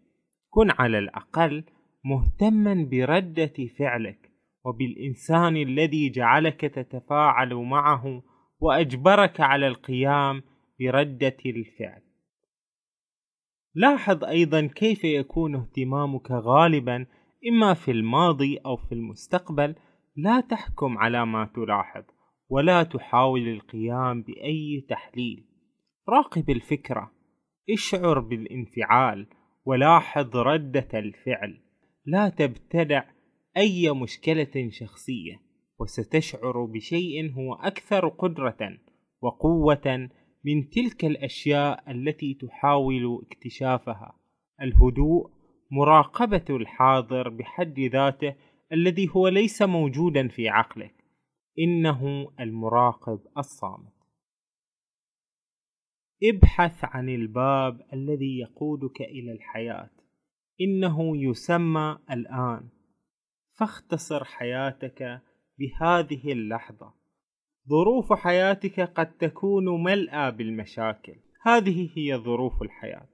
كن على الأقل مهتما بردة فعلك وبالإنسان الذي جعلك تتفاعل معه وأجبرك على القيام بردة الفعل. لاحظ أيضا كيف يكون اهتمامك غالبا إما في الماضي أو في المستقبل لا تحكم على ما تلاحظ ولا تحاول القيام بأي تحليل. راقب الفكرة اشعر بالانفعال ولاحظ ردة الفعل. لا تبتدع أي مشكلة شخصية وستشعر بشيء هو أكثر قدرة وقوة من تلك الأشياء التي تحاول اكتشافها. الهدوء مراقبة الحاضر بحد ذاته الذي هو ليس موجودا في عقلك. إنه المراقب الصامت. ابحث عن الباب الذي يقودك إلى الحياة. إنه يسمى الآن. فاختصر حياتك بهذه اللحظة. ظروف حياتك قد تكون ملأى بالمشاكل. هذه هي ظروف الحياة.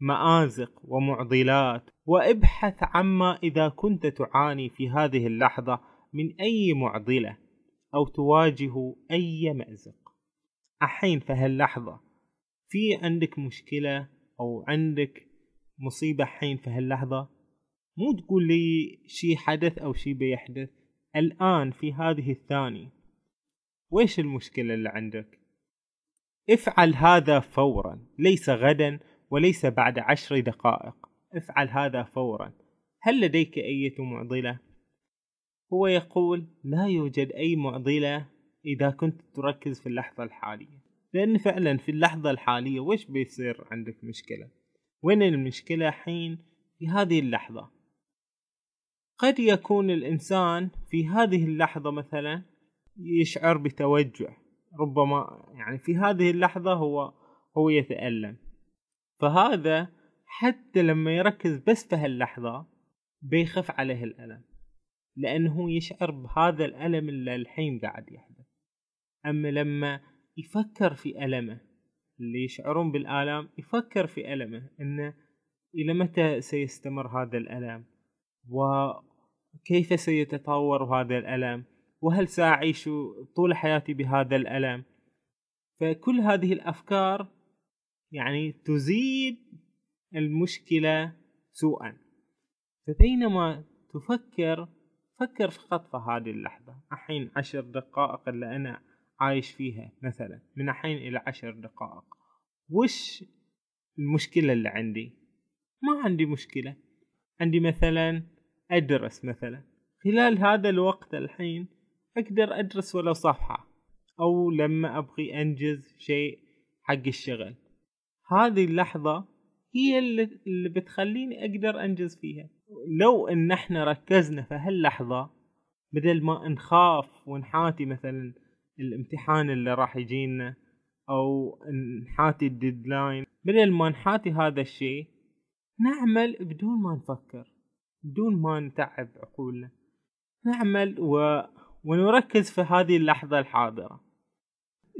مآزق ومعضلات وابحث عما إذا كنت تعاني في هذه اللحظة من أي معضلة أو تواجه أي مأزق. الحين في هاللحظة في عندك مشكلة أو عندك مصيبة حين في هاللحظة؟ مو تقول لي شي حدث أو شي بيحدث الآن في هذه الثانية. ويش المشكلة اللي عندك؟ افعل هذا فورا ليس غدا وليس بعد عشر دقائق. افعل هذا فورا. هل لديك أي معضلة؟ هو يقول لا يوجد أي معضلة إذا كنت تركز في اللحظة الحالية. لأن فعلا في اللحظة الحالية وش بيصير عندك مشكلة؟ وين المشكلة حين؟ في هذه اللحظة. قد يكون الإنسان في هذه اللحظة مثلا يشعر بتوجع ربما يعني في هذه اللحظة هو هو يتألم. فهذا حتى لما يركز بس في هاللحظة بيخف عليه الألم لأنه يشعر بهذا الألم اللي الحين قاعد يحدث. أما لما يفكر في ألمه اللي يشعرون بالآلام يفكر في ألمه إنه إلى متى سيستمر هذا الألم؟ وكيف سيتطور هذا الألم؟ وهل سأعيش طول حياتي بهذا الألم؟ فكل هذه الأفكار يعني تزيد المشكلة سوءا. فبينما تفكر فكر فقط في هذه اللحظة. الحين عشر دقائق اللي أنا عايش فيها مثلا من الحين إلى عشر دقائق. وش المشكلة اللي عندي؟ ما عندي مشكلة. عندي مثلا أدرس مثلا. خلال هذا الوقت الحين أقدر أدرس ولو صفحة أو لما أبغي أنجز شيء حق الشغل. هذه اللحظة هي اللي بتخليني أقدر أنجز فيها. لو إن إحنا ركزنا في هاللحظة بدل ما نخاف ونحاتي مثلا الامتحان اللي راح يجينا أو نحاتي الديدلاين بدل ما نحاتي هذا الشيء نعمل بدون ما نفكر بدون ما نتعب عقولنا. نعمل و... ونركز في هذه اللحظة الحاضرة.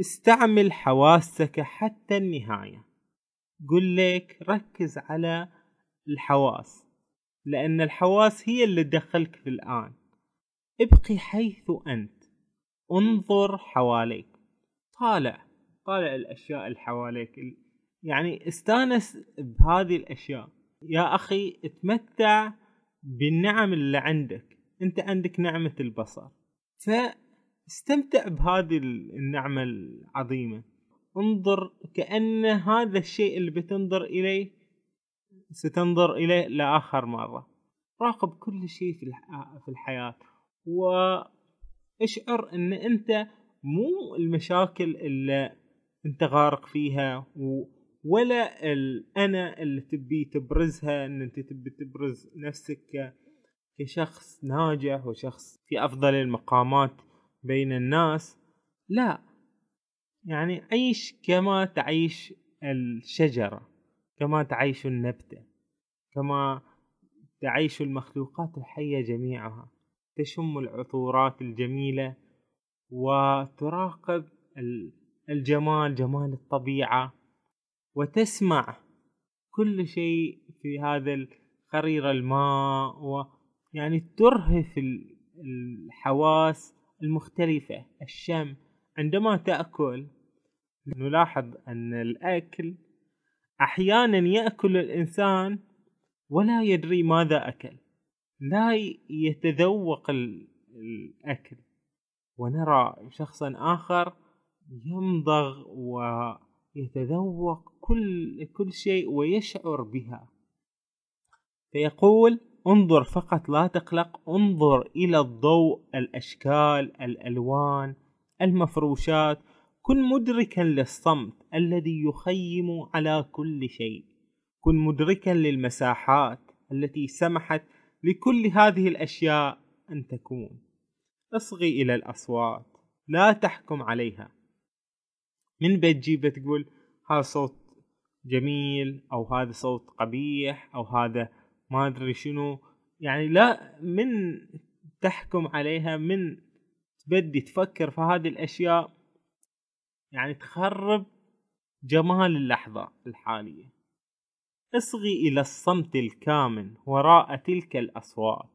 استعمل حواسك حتى النهاية. قل لك ركز على الحواس لأن الحواس هي اللي تدخلك في الآن. ابقي حيث أنت. انظر حواليك. طالع طالع الأشياء اللي حواليك. يعني استانس بهذه الأشياء. يا أخي اتمتع بالنعم اللي عندك. أنت عندك نعمة البصر. فاستمتع بهذه النعمة العظيمة. انظر كأن هذا الشيء اللي بتنظر إليه ستنظر إليه لآخر مرة. راقب كل شيء في الحياة. واشعر إن أنت مو المشاكل اللي أنت غارق فيها ولا الأنا اللي تبي تبرزها إن أنت تبي تبرز نفسك كشخص ناجح وشخص في أفضل المقامات بين الناس. لا يعني عيش كما تعيش الشجرة كما تعيش النبتة كما تعيش المخلوقات الحية جميعها. تشم العطورات الجميلة وتراقب الجمال جمال الطبيعة وتسمع كل شيء في هذا القرير الماء ويعني ترهف الحواس المختلفة. الشم عندما تأكل نلاحظ أن الأكل أحيانا يأكل الإنسان ولا يدري ماذا أكل. لا يتذوق الأكل. ونرى شخصا آخر يمضغ ويتذوق كل كل شيء ويشعر بها. فيقول انظر فقط لا تقلق انظر إلى الضوء الأشكال الألوان المفروشات كن مدركا للصمت الذي يخيم على كل شيء. كن مدركا للمساحات التي سمحت لكل هذه الأشياء أن تكون. اصغي إلى الأصوات لا تحكم عليها. من بتجيب تقول هذا صوت جميل أو هذا صوت قبيح أو هذا ما أدري شنو. يعني لا من تحكم عليها من تبدي تفكر في هذه الأشياء يعني تخرب جمال اللحظة الحالية. اصغي إلى الصمت الكامن وراء تلك الأصوات.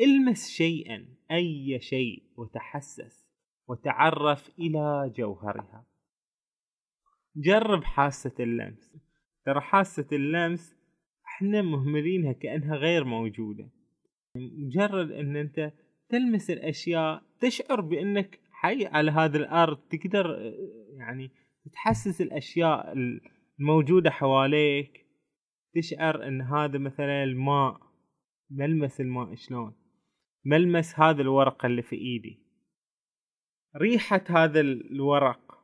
المس شيئا أي شيء وتحسس وتعرف إلى جوهرها. جرب حاسة اللمس. ترى حاسة اللمس إحنا مهملينها كأنها غير موجودة. مجرد إن أنت تلمس الأشياء تشعر بأنك حي على هذا الأرض. تقدر يعني تحسس الأشياء الموجودة حواليك. تشعر إن هذا مثلا الماء ملمس الماء شلون؟ ملمس هذا الورقة اللي في إيدي. ريحة هذا الورق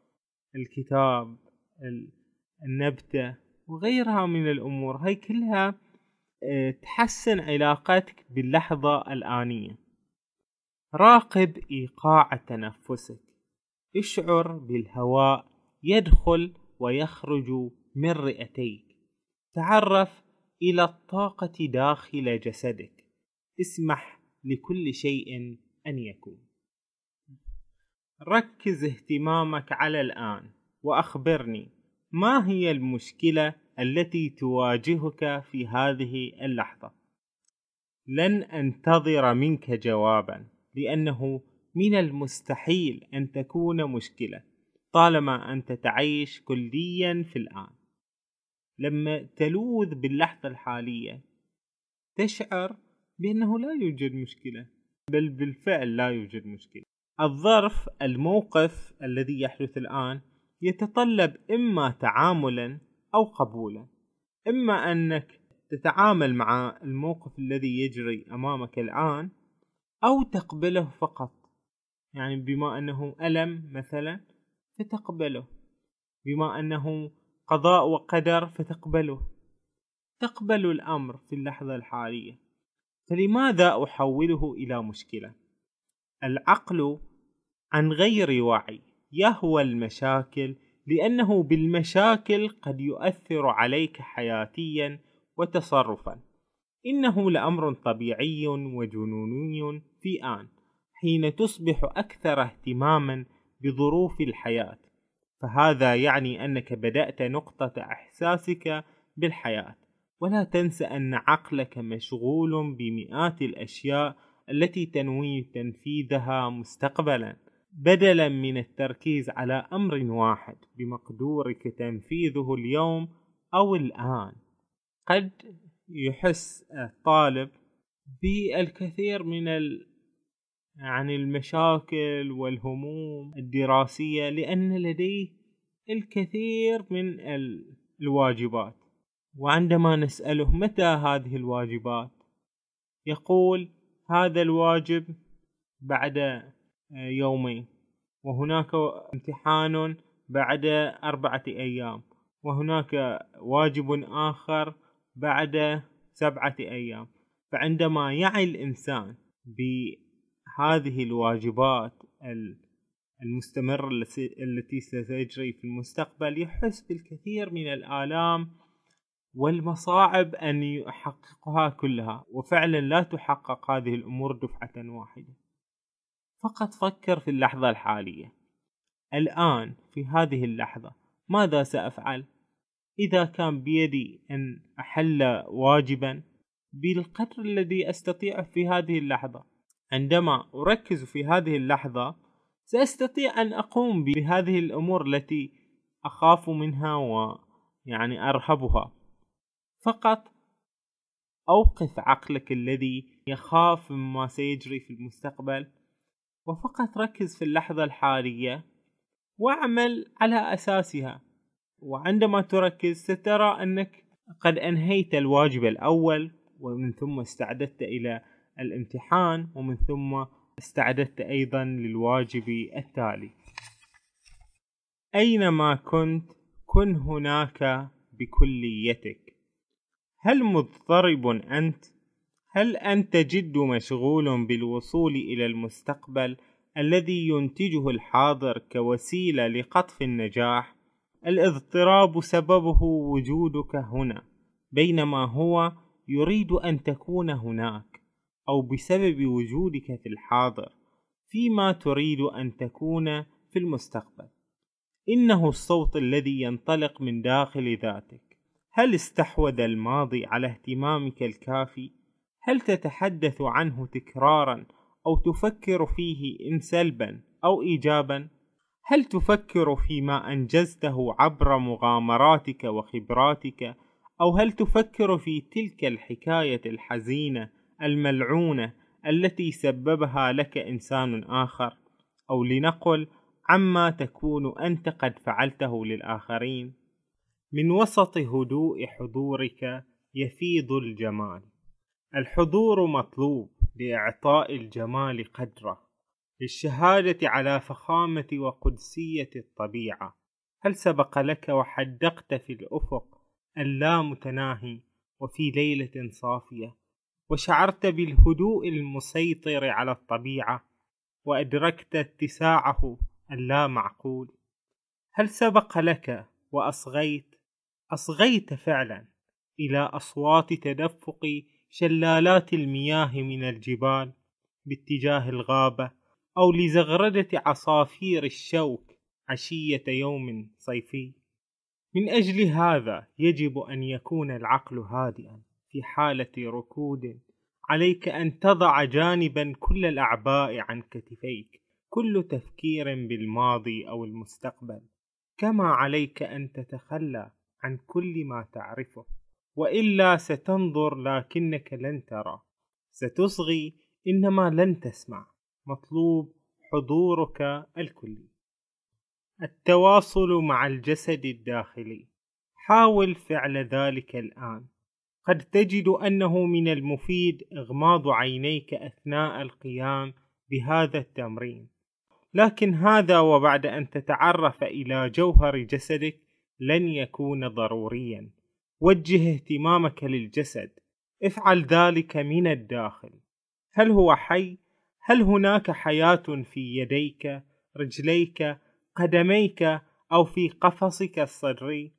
الكتاب النبتة وغيرها من الأمور هاي كلها آه، تحسن علاقتك باللحظة الآنية. راقب إيقاع تنفسك. اشعر بالهواء يدخل ويخرج من رئتيك. تعرف إلى الطاقة داخل جسدك. اسمح لكل شيء أن يكون. ركز اهتمامك على الآن وأخبرني ما هي المشكلة التي تواجهك في هذه اللحظة؟ لن أنتظر منك جوابا لأنه من المستحيل أن تكون مشكلة طالما أنت تعيش كليا في الآن. لما تلوذ باللحظة الحالية تشعر بأنه لا يوجد مشكلة بل بالفعل لا يوجد مشكلة. الظرف الموقف الذي يحدث الآن يتطلب إما تعاملا أو قبولا. إما أنك تتعامل مع الموقف الذي يجري أمامك الآن أو تقبله فقط. يعني بما أنه ألم مثلا فتقبله. بما أنه قضاء وقدر فتقبله. تقبل الأمر في اللحظة الحالية. فلماذا أحوله إلى مشكلة؟ العقل عن غير وعي يهوى المشاكل لأنه بالمشاكل قد يؤثر عليك حياتيا وتصرفا. إنه لأمر طبيعي وجنوني في آن حين تصبح أكثر اهتماما بظروف الحياة. فهذا يعني أنك بدأت نقطة إحساسك بالحياة ولا تنس أن عقلك مشغول بمئات الأشياء التي تنوي تنفيذها مستقبلا بدلا من التركيز على أمر واحد بمقدورك تنفيذه اليوم أو الآن قد يحس الطالب بالكثير من. عن المشاكل والهموم الدراسية لأن لديه الكثير من الواجبات وعندما نسأله متى هذه الواجبات يقول هذا الواجب بعد آه، يومين وهناك امتحان بعد أربعة أيام وهناك واجب آخر بعد سبعة أيام. فعندما يعي الإنسان بهذه الواجبات المستمرة التي ستجري في المستقبل يحس بالكثير من الآلام والمصاعب أن يحققها كلها. وفعلا لا تحقق هذه الأمور دفعة واحدة. فقط فكر في اللحظة الحالية. الآن في هذه اللحظة ماذا سأفعل؟ إذا كان بيدي أن أحل واجبا بالقدر الذي أستطيع في هذه اللحظة عندما أركز في هذه اللحظة سأستطيع أن أقوم بهذه الأمور التي أخاف منها ويعني أرهبها. فقط أوقف عقلك الذي يخاف مما سيجري في المستقبل وفقط ركز في اللحظة الحالية واعمل على أساسها. وعندما تركز سترى أنك قد أنهيت الواجب الأول ومن ثم استعددت إلى الامتحان ومن ثم استعددت أيضا للواجب التالي أينما كنت كن هناك بكليتك هل مضطرب أنت؟ هل أنت جد مشغول بالوصول إلى المستقبل الذي ينتجه الحاضر كوسيلة لقطف النجاح؟ الاضطراب سببه وجودك هنا بينما هو يريد أن تكون هناك أو بسبب وجودك في الحاضر فيما تريد أن تكون في المستقبل إنه الصوت الذي ينطلق من داخل ذاتك هل استحوذ الماضي على اهتمامك الكافي؟ هل تتحدث عنه تكرارا أو تفكر فيه إن سلبا أو إيجابا؟ هل تفكر فيما أنجزته عبر مغامراتك وخبراتك أو هل تفكر في تلك الحكاية الحزينة الملعونة التي سببها لك إنسان آخر أو لنقل عما تكون أنت قد فعلته للآخرين. من وسط هدوء حضورك يفيض الجمال. الحضور مطلوب لإعطاء الجمال قدره. للشهادة على فخامة وقدسية الطبيعة. هل سبق لك وحدقت في الأفق اللامتناهي وفي ليلة صافية؟ وشعرت بالهدوء المسيطر على الطبيعة وأدركت اتساعه اللامعقول. هل سبق لك وأصغيت؟ أصغيت فعلا إلى أصوات تدفق شلالات المياه من الجبال باتجاه الغابة أو لزغردة عصافير الشوك عشية يوم صيفي. من أجل هذا يجب أن يكون العقل هادئا. في حالة ركود. عليك أن تضع جانبا كل الأعباء عن كتفيك كل تفكير بالماضي أو المستقبل كما عليك أن تتخلى عن كل ما تعرفه. وإلا ستنظر لكنك لن ترى. ستصغي إنما لن تسمع. مطلوب حضورك الكلي. التواصل مع الجسد الداخلي. حاول فعل ذلك الآن. قد تجد أنه من المفيد إغماض عينيك أثناء القيام بهذا التمرين. لكن هذا وبعد أن تتعرف إلى جوهر جسدك لن يكون ضروريا. وجه اهتمامك للجسد. افعل ذلك من الداخل. هل هو حي؟ هل هناك حياة في يديك رجليك قدميك أو في قفصك الصدري؟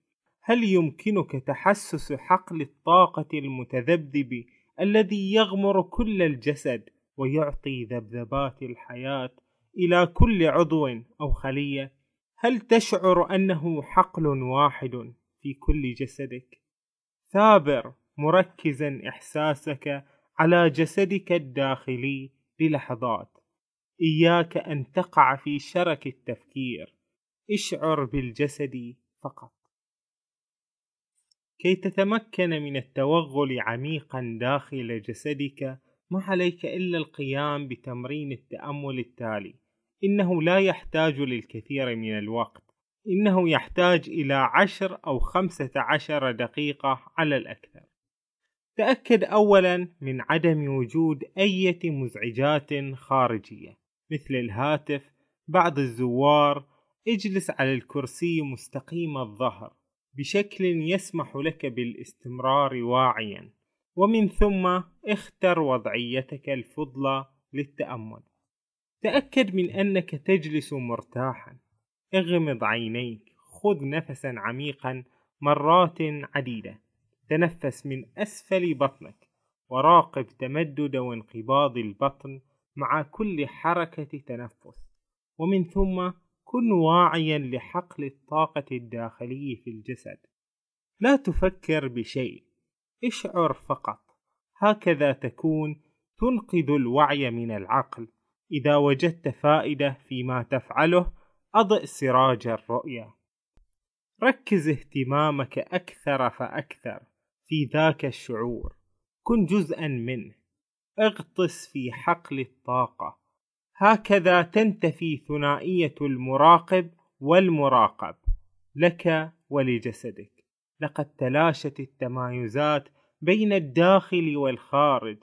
هل يمكنك تحسس حقل الطاقة المتذبذب الذي يغمر كل الجسد ويعطي ذبذبات الحياة إلى كل عضو أو خلية؟ هل تشعر أنه حقل واحد في كل جسدك؟ ثابر مركزا إحساسك على جسدك الداخلي للحظات. إياك أن تقع في شرك التفكير. اشعر بالجسد فقط. كي تتمكن من التوغل عميقا داخل جسدك ما عليك إلا القيام بتمرين التأمل التالي. إنه لا يحتاج للكثير من الوقت. إنه يحتاج إلى عشر أو خمسة عشر دقيقة على الأكثر. تأكد أولا من عدم وجود أي مزعجات خارجية مثل الهاتف بعض الزوار اجلس على الكرسي مستقيم الظهر. بشكل يسمح لك بالاستمرار واعيا. ومن ثم اختر وضعيتك الفضلى للتأمل. تأكد من أنك تجلس مرتاحا. اغمض عينيك. خذ نفسا عميقا. مرات عديدة. تنفس من أسفل بطنك. وراقب تمدد وانقباض البطن مع كل حركة تنفس. ومن ثم كن واعيا لحقل الطاقة الداخلي في الجسد. لا تفكر بشيء اشعر فقط. هكذا تكون تنقذ الوعي من العقل. إذا وجدت فائدة فيما تفعله أضئ سراج الرؤية. ركز اهتمامك أكثر فأكثر في ذاك الشعور. كن جزءا منه. اغطس في حقل الطاقة. هكذا تنتفي ثنائية المراقب والمراقب لك ولجسدك. لقد تلاشت التمايزات بين الداخل والخارج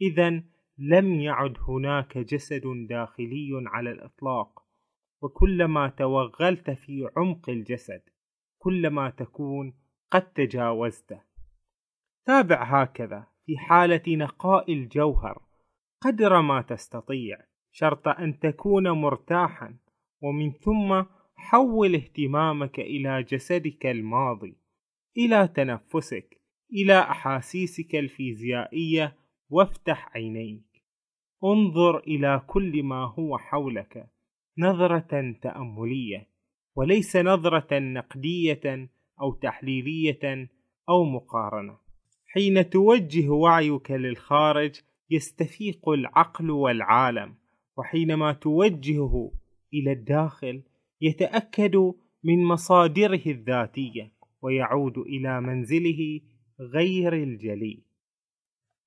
إذا لم يعد هناك جسد داخلي على الإطلاق. وكلما توغلت في عمق الجسد كلما تكون قد تجاوزته تابع هكذا في حالة نقاء الجوهر قدر ما تستطيع. شرط أن تكون مرتاحا ومن ثم حول اهتمامك إلى جسدك الماضي إلى تنفسك إلى أحاسيسك الفيزيائية وافتح عينيك. انظر إلى كل ما هو حولك نظرة تأملية وليس نظرة نقدية أو تحليلية أو مقارنة. حين توجه وعيك للخارج يستفيق العقل والعالم. وحينما توجهه إلى الداخل يتأكد من مصادره الذاتية ويعود إلى منزله غير الجلي.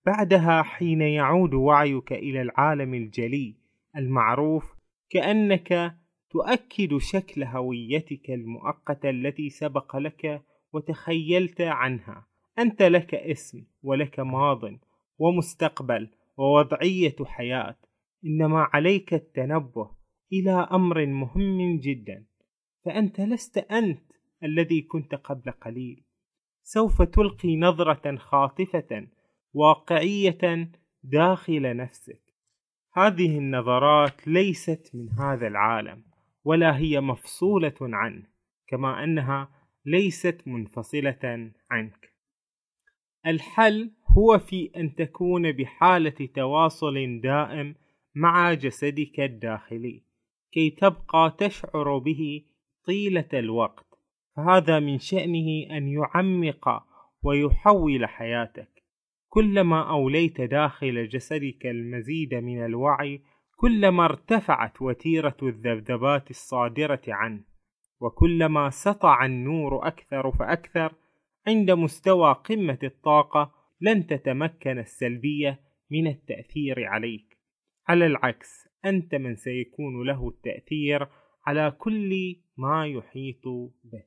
بعدها حين يعود وعيك إلى العالم الجلي المعروف كأنك تؤكد شكل هويتك المؤقتة التي سبق لك وتخيلت عنها. أنت لك اسم ولك ماض ومستقبل ووضعية حياة. إنما عليك التنبه إلى أمر مهم جدا فأنت لست أنت الذي كنت قبل قليل. سوف تلقي نظرة خاطفة واقعية داخل نفسك. هذه النظرات ليست من هذا العالم ولا هي مفصولة عنه كما أنها ليست منفصلة عنك. الحل هو في أن تكون بحالة تواصل دائم مع جسدك الداخلي كي تبقى تشعر به طيلة الوقت. فهذا من شأنه أن يعمق ويحول حياتك. كلما أوليت داخل جسدك المزيد من الوعي كلما ارتفعت وتيرة الذبذبات الصادرة عنه وكلما سطع النور أكثر فأكثر عند مستوى قمة الطاقة لن تتمكن السلبية من التأثير عليك. على العكس أنت من سيكون له التأثير على كل ما يحيط به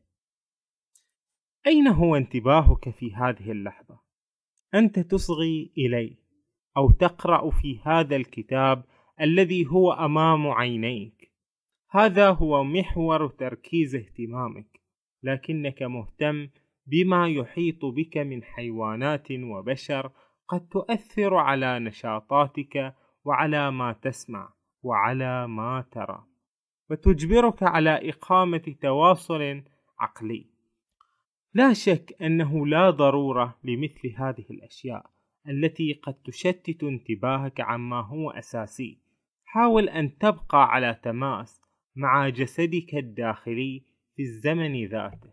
أين هو انتباهك في هذه اللحظة؟ أنت تصغي إلي أو تقرأ في هذا الكتاب الذي هو أمام عينيك هذا هو محور تركيز اهتمامك لكنك مهتم بما يحيط بك من حيوانات وبشر قد تؤثر على نشاطاتك وعلى ما تسمع وعلى ما ترى. وتجبرك على إقامة تواصل عقلي. لا شك أنه لا ضرورة لمثل هذه الأشياء التي قد تشتت انتباهك عما هو أساسي. حاول أن تبقى على تماس مع جسدك الداخلي في الزمن ذاته.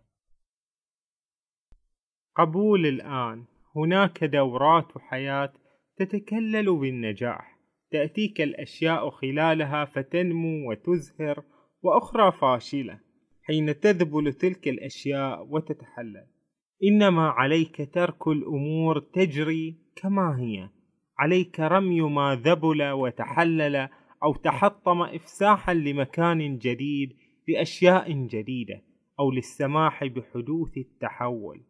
قبول الآن. هناك دورات حياة تتكلل بالنجاح. تأتيك الأشياء خلالها فتنمو وتزهر وأخرى فاشلة حين تذبل تلك الأشياء وتتحلل. إنما عليك ترك الأمور تجري كما هي. عليك رمي ما ذبل وتحلل أو تحطم إفساحا لمكان جديد لأشياء جديدة أو للسماح بحدوث التحول.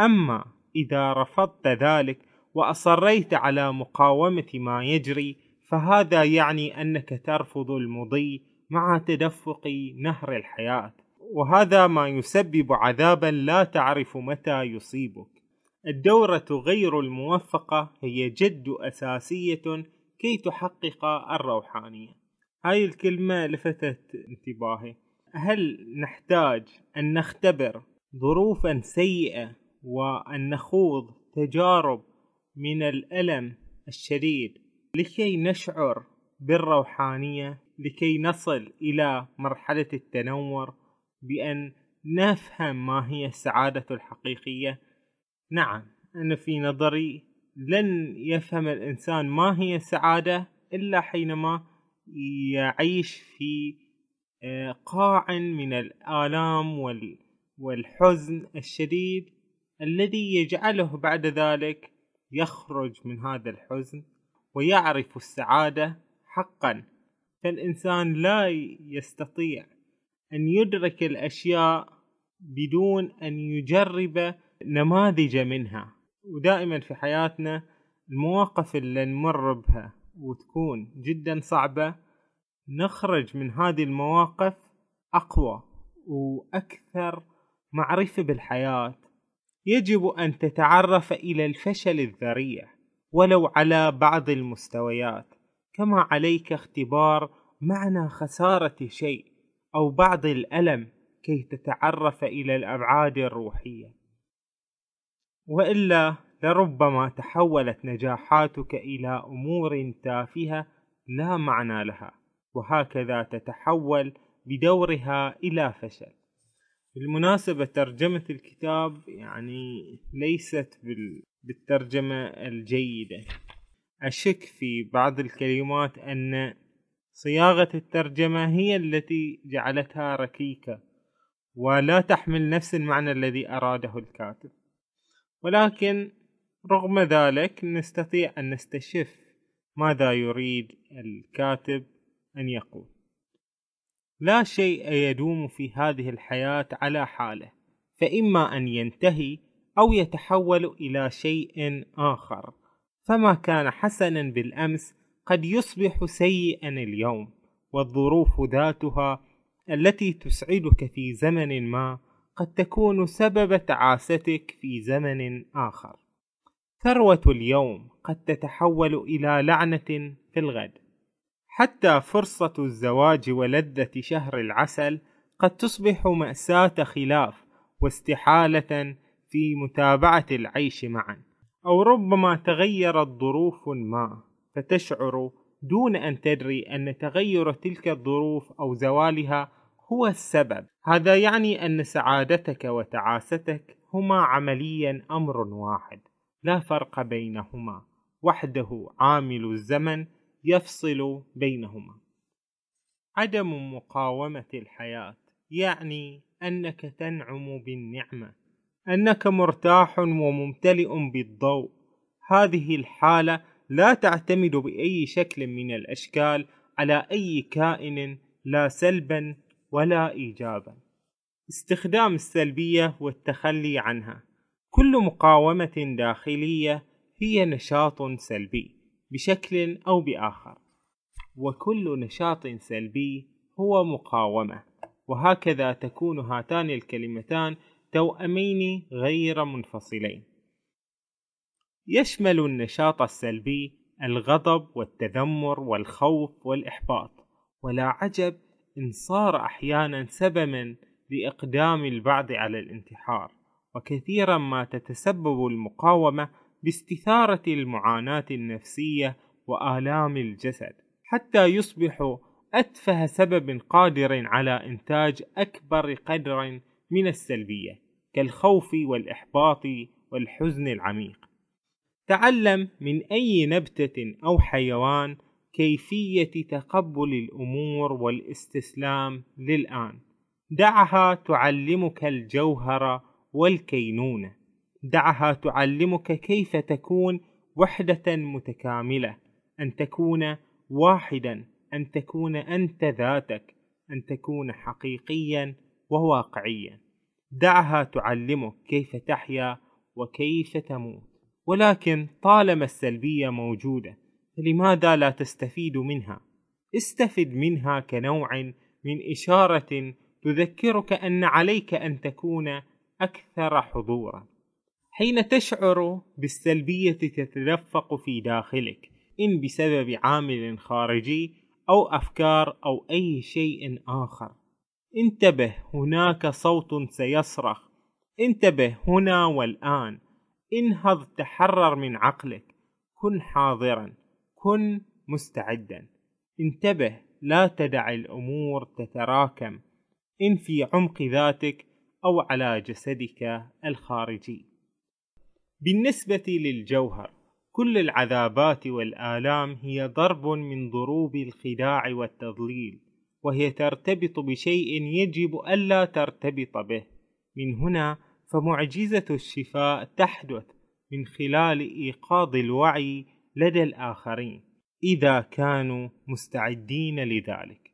أما إذا رفضت ذلك وأصريت على مقاومة ما يجري فهذا يعني أنك ترفض المضي مع تدفق نهر الحياة. وهذا ما يسبب عذابا لا تعرف متى يصيبك. الدورة غير الموفقة هي جد أساسية كي تحقق الروحانية. هاي الكلمة لفتت انتباهي. هل نحتاج أن نختبر ظروفا سيئة وأن نخوض تجارب من الألم الشديد لكي نشعر بالروحانية لكي نصل إلى مرحلة التنور بأن نفهم ما هي السعادة الحقيقية. نعم أنا في نظري لن يفهم الإنسان ما هي السعادة إلا حينما يعيش في آه، قاع من الآلام والحزن الشديد الذي يجعله بعد ذلك يخرج من هذا الحزن ويعرف السعادة حقا. فالإنسان لا يستطيع أن يدرك الأشياء بدون أن يجرب نماذج منها. ودائما في حياتنا المواقف اللي نمر بها وتكون جدا صعبة نخرج من هذه المواقف أقوى وأكثر معرفة بالحياة. يجب أن تتعرف إلى الفشل الذريع ولو على بعض المستويات كما عليك اختبار معنى خسارة شيء أو بعض الألم كي تتعرف إلى الأبعاد الروحية. وإلا لربما تحولت نجاحاتك إلى أمور تافهة لا معنى لها وهكذا تتحول بدورها إلى فشل. بالمناسبة ترجمة الكتاب يعني ليست بالترجمة الجيدة. أشك في بعض الكلمات أن صياغة الترجمة هي التي جعلتها ركيكة ولا تحمل نفس المعنى الذي أراده الكاتب. ولكن رغم ذلك نستطيع أن نستشف ماذا يريد الكاتب أن يقول. لا شيء يدوم في هذه الحياة على حاله فإما أن ينتهي أو يتحول إلى شيء آخر. فما كان حسنا بالأمس قد يصبح سيئا اليوم والظروف ذاتها التي تسعدك في زمن ما قد تكون سبب تعاستك في زمن آخر. ثروة اليوم قد تتحول إلى لعنة في الغد. حتى فرصة الزواج ولذة شهر العسل قد تصبح مأساة خلاف واستحالة في متابعة العيش معا. أو ربما تغيرت ظروف ما فتشعر دون أن تدري أن تغير تلك الظروف أو زوالها هو السبب. هذا يعني أن سعادتك وتعاستك هما عمليا أمر واحد لا فرق بينهما. وحده عامل الزمن يفصل بينهما. عدم مقاومة الحياة يعني أنك تنعم بالنعمة أنك مرتاح وممتلئ بالضوء. هذه الحالة لا تعتمد بأي شكل من الأشكال على أي كائن لا سلبا ولا إيجابا. استخدام السلبية والتخلي عنها. كل مقاومة داخلية هي نشاط سلبي. بشكل أو بآخر. وكل نشاط سلبي هو مقاومة. وهكذا تكون هاتان الكلمتان توأمين غير منفصلين. يشمل النشاط السلبي الغضب والتذمر والخوف والإحباط. ولا عجب إن صار أحيانا سببا لإقدام البعض على الانتحار. وكثيرا ما تتسبب المقاومة باستثارة المعاناة النفسية وآلام الجسد حتى يصبحوا أتفه سبب قادر على إنتاج أكبر قدر من السلبية كالخوف والإحباط والحزن العميق. تعلم من أي نبتة أو حيوان كيفية تقبل الأمور والاستسلام للآن. دعها تعلمك الجوهر والكينونة. دعها تعلمك كيف تكون وحدة متكاملة. أن تكون واحدا أن تكون أنت ذاتك أن تكون حقيقيا وواقعيا. دعها تعلمك كيف تحيا وكيف تموت. ولكن طالما السلبية موجودة فلماذا لا تستفيد منها؟ استفد منها كنوع من إشارة تذكرك أن عليك أن تكون أكثر حضورا. حين تشعر بالسلبية تتدفق في داخلك إن بسبب عامل خارجي أو أفكار أو أي شيء آخر. انتبه هناك صوت سيصرخ. انتبه هنا والآن. انهض تحرر من عقلك. كن حاضرا. كن مستعدا. انتبه لا تدع الأمور تتراكم. إن في عمق ذاتك أو على جسدك الخارجي. بالنسبة للجوهر كل العذابات والآلام هي ضرب من ضروب الخداع والتضليل وهي ترتبط بشيء يجب ألا ترتبط به من هنا فمعجزة الشفاء تحدث من خلال إيقاظ الوعي لدى الآخرين إذا كانوا مستعدين لذلك.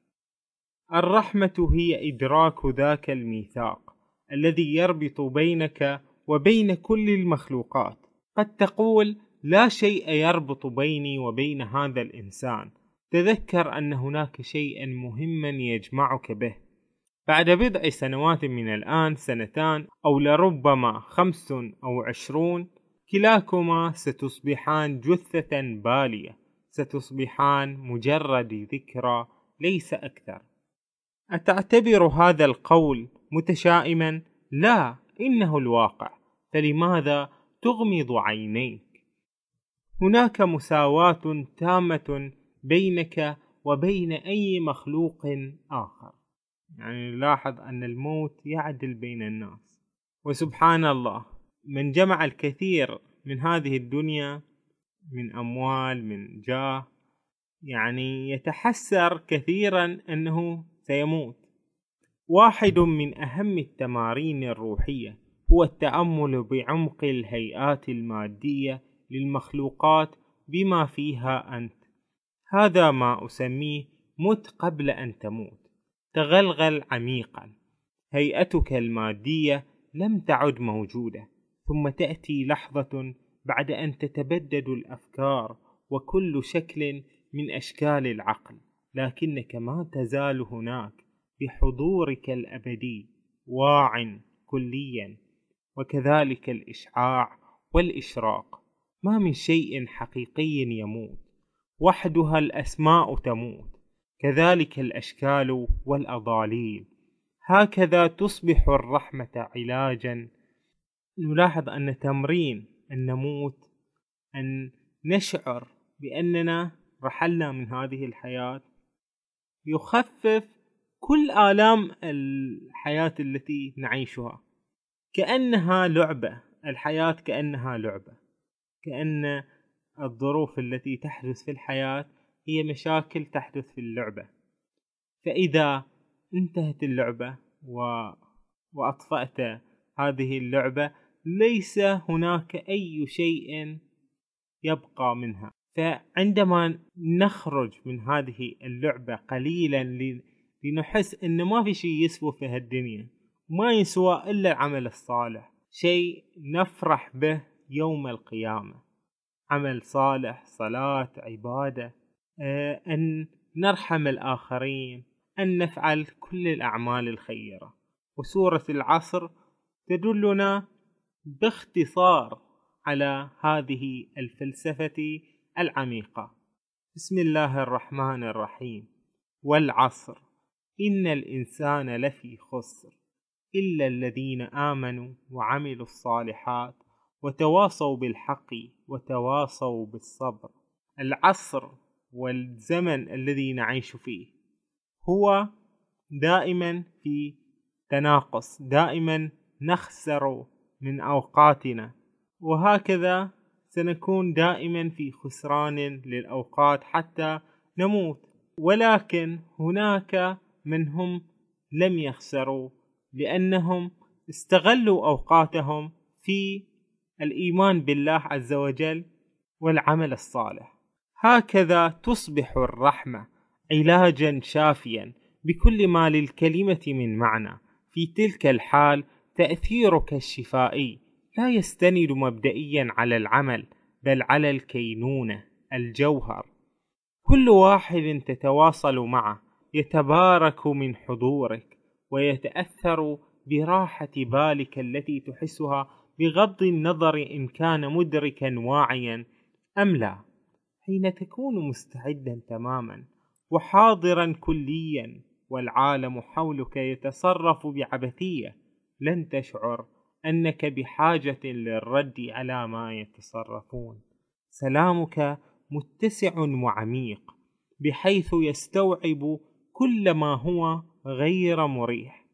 الرحمة هي إدراك ذاك الميثاق الذي يربط بينك وبين كل المخلوقات. قد تقول لا شيء يربط بيني وبين هذا الإنسان. تذكر أن هناك شيئا مهما يجمعك به. بعد بضع سنوات من الآن سنتان أو لربما خمس أو عشرون كلاكما ستصبحان جثة بالية ستصبحان مجرد ذكرى ليس أكثر أتعتبر هذا القول متشائما؟ لا إنه الواقع فلماذا تغمض عينيك؟ هناك مساواة تامة بينك وبين أي مخلوق آخر. يعني نلاحظ أن الموت يعدل بين الناس. وسبحان الله من جمع الكثير من هذه الدنيا من أموال من جاه يعني يتحسر كثيرا أنه سيموت. واحد من أهم التمارين الروحية هو التأمل بعمق الهيئات المادية للمخلوقات بما فيها أنت. هذا ما أسميه مت قبل أن تموت. تغلغل عميقا. هيئتك المادية لم تعد موجودة. ثم تأتي لحظة بعد أن تتبدد الأفكار وكل شكل من أشكال العقل. لكنك ما تزال هناك. بحضورك الأبدي واع كليا وكذلك الإشعاع والإشراق. ما من شيء حقيقي يموت وحدها الأسماء تموت. كذلك الأشكال والأضاليل. هكذا تصبح الرحمة علاجا. نلاحظ أن تمرين أن نموت أن نشعر بأننا رحلنا من هذه الحياة يخفف كل آلام الحياة التي نعيشها. كأنها لعبة. الحياة كأنها لعبة. كأن الظروف التي تحدث في الحياة هي مشاكل تحدث في اللعبة. فإذا انتهت اللعبة و... وأطفأت هذه اللعبة ليس هناك أي شيء يبقى منها. فعندما نخرج من هذه اللعبة قليلا لنحس أن ما في شيء يسوى في هالدنيا ما يسوى إلا العمل الصالح شيء نفرح به يوم القيامة. عمل صالح صلاة عبادة آه، أن نرحم الآخرين أن نفعل كل الأعمال الخيرة. وسورة العصر تدلنا باختصار على هذه الفلسفة العميقة. بسم الله الرحمن الرحيم. والعصر. إن الإنسان لفي خسر إلا الذين آمنوا وعملوا الصالحات وتواصوا بالحق وتواصوا بالصبر العصر والزمن الذي نعيش فيه هو دائما في تناقص دائما نخسر من اوقاتنا وهكذا سنكون دائما في خسران للاوقات حتى نموت. ولكن هناك من هم لم يخسروا لأنهم استغلوا أوقاتهم في الإيمان بالله عز وجل والعمل الصالح. هكذا تصبح الرحمة علاجا شافيا بكل ما للكلمة من معنى. في تلك الحال تأثيرك الشفائي لا يستند مبدئيا على العمل بل على الكينونة الجوهر. كل واحد تتواصل معه يتبارك من حضورك ويتأثر براحة بالك التي تحسها بغض النظر إن كان مدركا واعيا أم لا. حين تكون مستعدا تماما وحاضرا كليا والعالم حولك يتصرف بعبثية لن تشعر أنك بحاجة للرد على ما يتصرفون. سلامك متسع وعميق بحيث يستوعب كل ما هو غير مريح.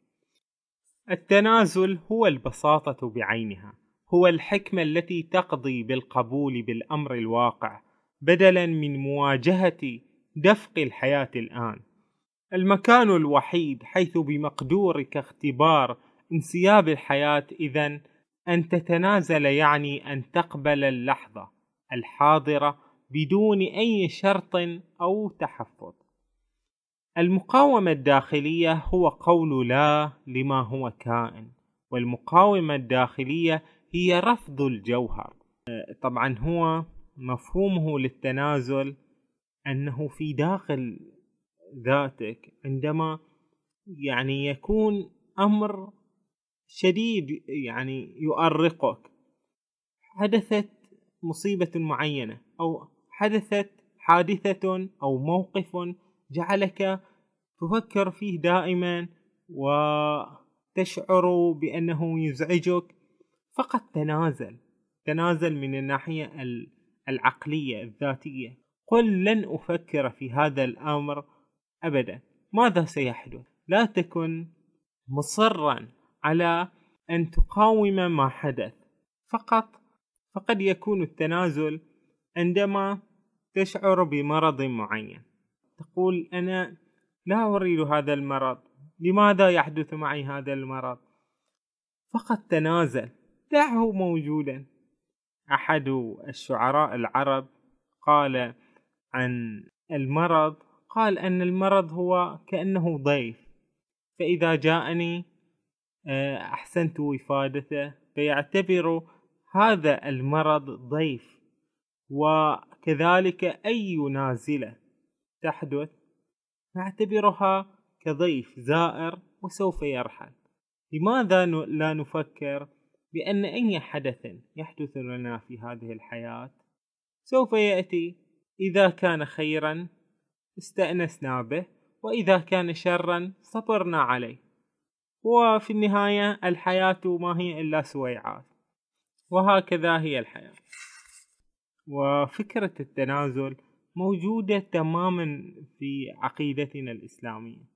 التنازل هو البساطة بعينها هو الحكمة التي تقضي بالقبول بالأمر الواقع بدلا من مواجهة دفق الحياة الآن. المكان الوحيد حيث بمقدورك اختبار انسياب الحياة اذا أن تتنازل يعني أن تقبل اللحظة الحاضرة بدون أي شرط أو تحفظ. المقاومة الداخلية هو قول لا لما هو كائن والمقاومة الداخلية هي رفض الجوهر. طبعا هو مفهومه للتنازل أنه في داخل ذاتك عندما يعني يكون أمر شديد يعني يؤرقك. حدثت مصيبة معينة أو حدثت حادثة أو موقف جعلك تفكر فيه دائما وتشعر بأنه يزعجك. فقط تنازل تنازل من الناحية العقلية الذاتية. قل لن أفكر في هذا الأمر أبدا. ماذا سيحدث؟ لا تكن مصرا على أن تقاوم ما حدث. فقط فقد يكون التنازل عندما تشعر بمرض معين. تقول أنا لا أريد هذا المرض لماذا يحدث معي هذا المرض؟ فقط تنازل دعه موجودا. أحد الشعراء العرب قال عن المرض قال أن المرض هو كأنه ضيف فإذا جاءني آه، أحسنت وفادته فيعتبر هذا المرض ضيف وكذلك أي نازلة. تحدث نعتبرها كضيف زائر وسوف يرحل. لماذا لا نفكر بأن أي حدث يحدث لنا في هذه الحياة؟ سوف يأتي. إذا كان خيرا استأنسنا به وإذا كان شرا صبرنا عليه. وفي النهاية الحياة ما هي إلا سويعات. وهكذا هي الحياة. وفكرة التنازل موجودة تماما في عقيدتنا الإسلامية.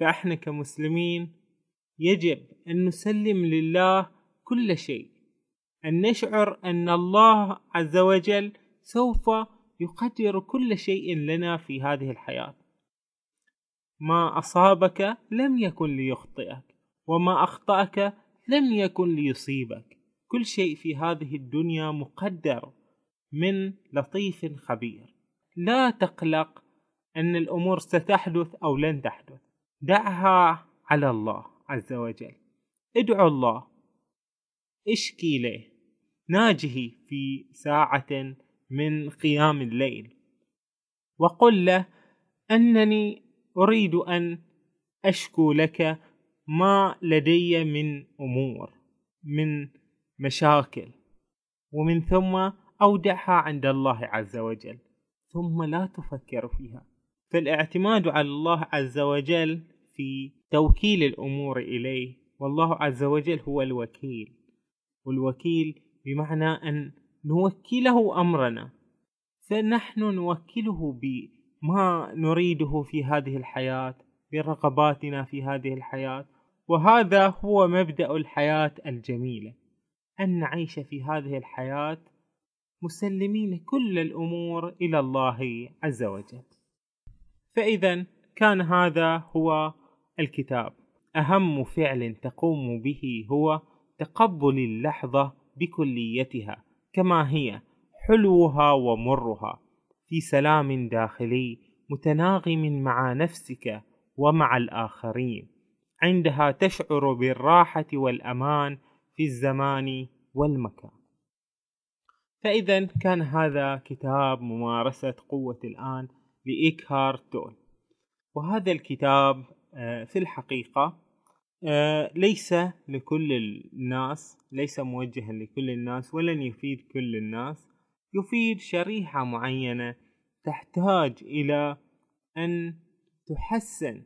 فإحنا كمسلمين يجب أن نسلم لله كل شيء. أن نشعر أن الله عز وجل سوف يقدر كل شيء لنا في هذه الحياة. ما أصابك لم يكن ليخطئك وما أخطأك لم يكن ليصيبك. كل شيء في هذه الدنيا مقدر من لطيف خبير. لا تقلق أن الأمور ستحدث أو لن تحدث. دعها على الله عز وجل. ادعو الله. اشكي له ناجه في ساعة من قيام الليل. وقل له أنني أريد أن أشكو لك ما لدي من أمور من مشاكل. ومن ثم أودعها عند الله عز وجل. ثم لا تفكر فيها. فالاعتماد على الله عز وجل في توكيل الأمور إليه والله عز وجل هو الوكيل. والوكيل بمعنى أن نوكله أمرنا. فنحن نوكله بما نريده في هذه الحياة برغباتنا في هذه الحياة. وهذا هو مبدأ الحياة الجميلة. أن نعيش في هذه الحياة مسلمين كل الأمور إلى الله عز وجل. فإذا كان هذا هو الكتاب. أهم فعل تقوم به هو تقبل اللحظة بكليتها كما هي حلوها ومرها. في سلام داخلي متناغم مع نفسك ومع الآخرين. عندها تشعر بالراحة والأمان في الزمان والمكان. فإذا كان هذا كتاب ممارسة قوة الآن لإيكهارت تول وهذا الكتاب آه، في الحقيقة آه، ليس لكل الناس ليس موجها لكل الناس ولن يفيد كل الناس. يفيد شريحة معينة تحتاج إلى أن تحسن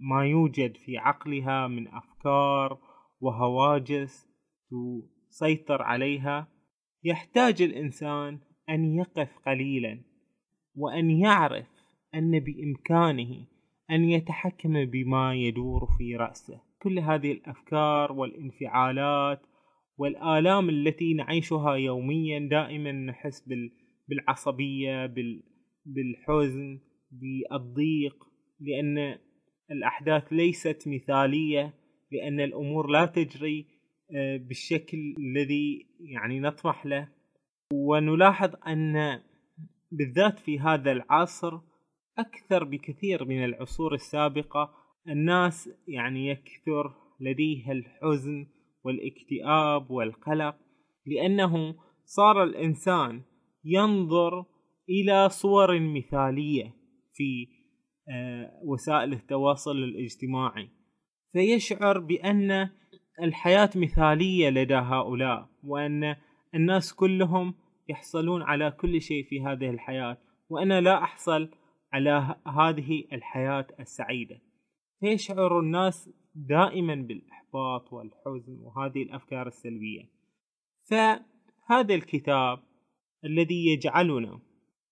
ما يوجد في عقلها من أفكار وهواجس تسيطر عليها يحتاج الإنسان أن يقف قليلا وأن يعرف أن بإمكانه أن يتحكم بما يدور في رأسه. كل هذه الأفكار والانفعالات والآلام التي نعيشها يوميا دائما نحس بالعصبية بالحزن بالضيق لأن الأحداث ليست مثالية لأن الأمور لا تجري بالشكل الذي يعني نطمح له. ونلاحظ أن بالذات في هذا العصر أكثر بكثير من العصور السابقة الناس يعني يكثر لديها الحزن والاكتئاب والقلق لأنه صار الإنسان ينظر إلى صور مثالية في آه، وسائل التواصل الاجتماعي. فيشعر بأن الحياة مثالية لدى هؤلاء وأن الناس كلهم يحصلون على كل شيء في هذه الحياة وأنا لا أحصل على هذه الحياة السعيدة. فيشعر الناس دائما بالإحباط والحزن وهذه الأفكار السلبية. فهذا الكتاب الذي يجعلنا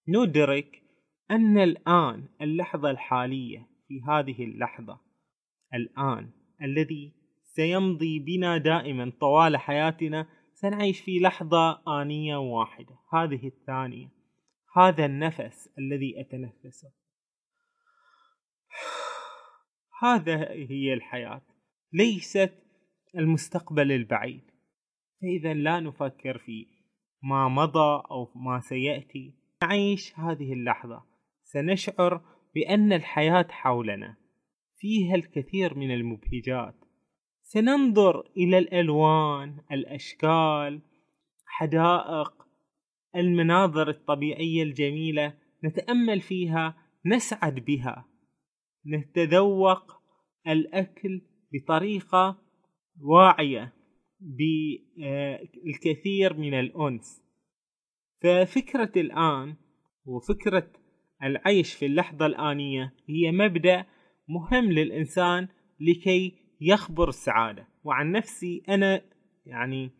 ندرك أن الآن اللحظة الحالية في هذه اللحظة الآن الذي سيمضي بنا دائما طوال حياتنا سنعيش في لحظة آنية واحدة. هذه الثانية. هذا النفس الذي أتنفسه. هذا هي الحياة. ليست المستقبل البعيد. فإذا لا نفكر في ما مضى أو ما سيأتي. نعيش هذه اللحظة. سنشعر بأن الحياة حولنا. فيها الكثير من المبهجات. سننظر إلى الألوان الأشكال حدائق المناظر الطبيعية الجميلة نتأمل فيها نسعد بها. نتذوق الأكل بطريقة واعية بالكثير من الأنس. ففكرة الآن وفكرة العيش في اللحظة الآنية هي مبدأ مهم للإنسان لكي يخبر السعادة. وعن نفسي أنا يعني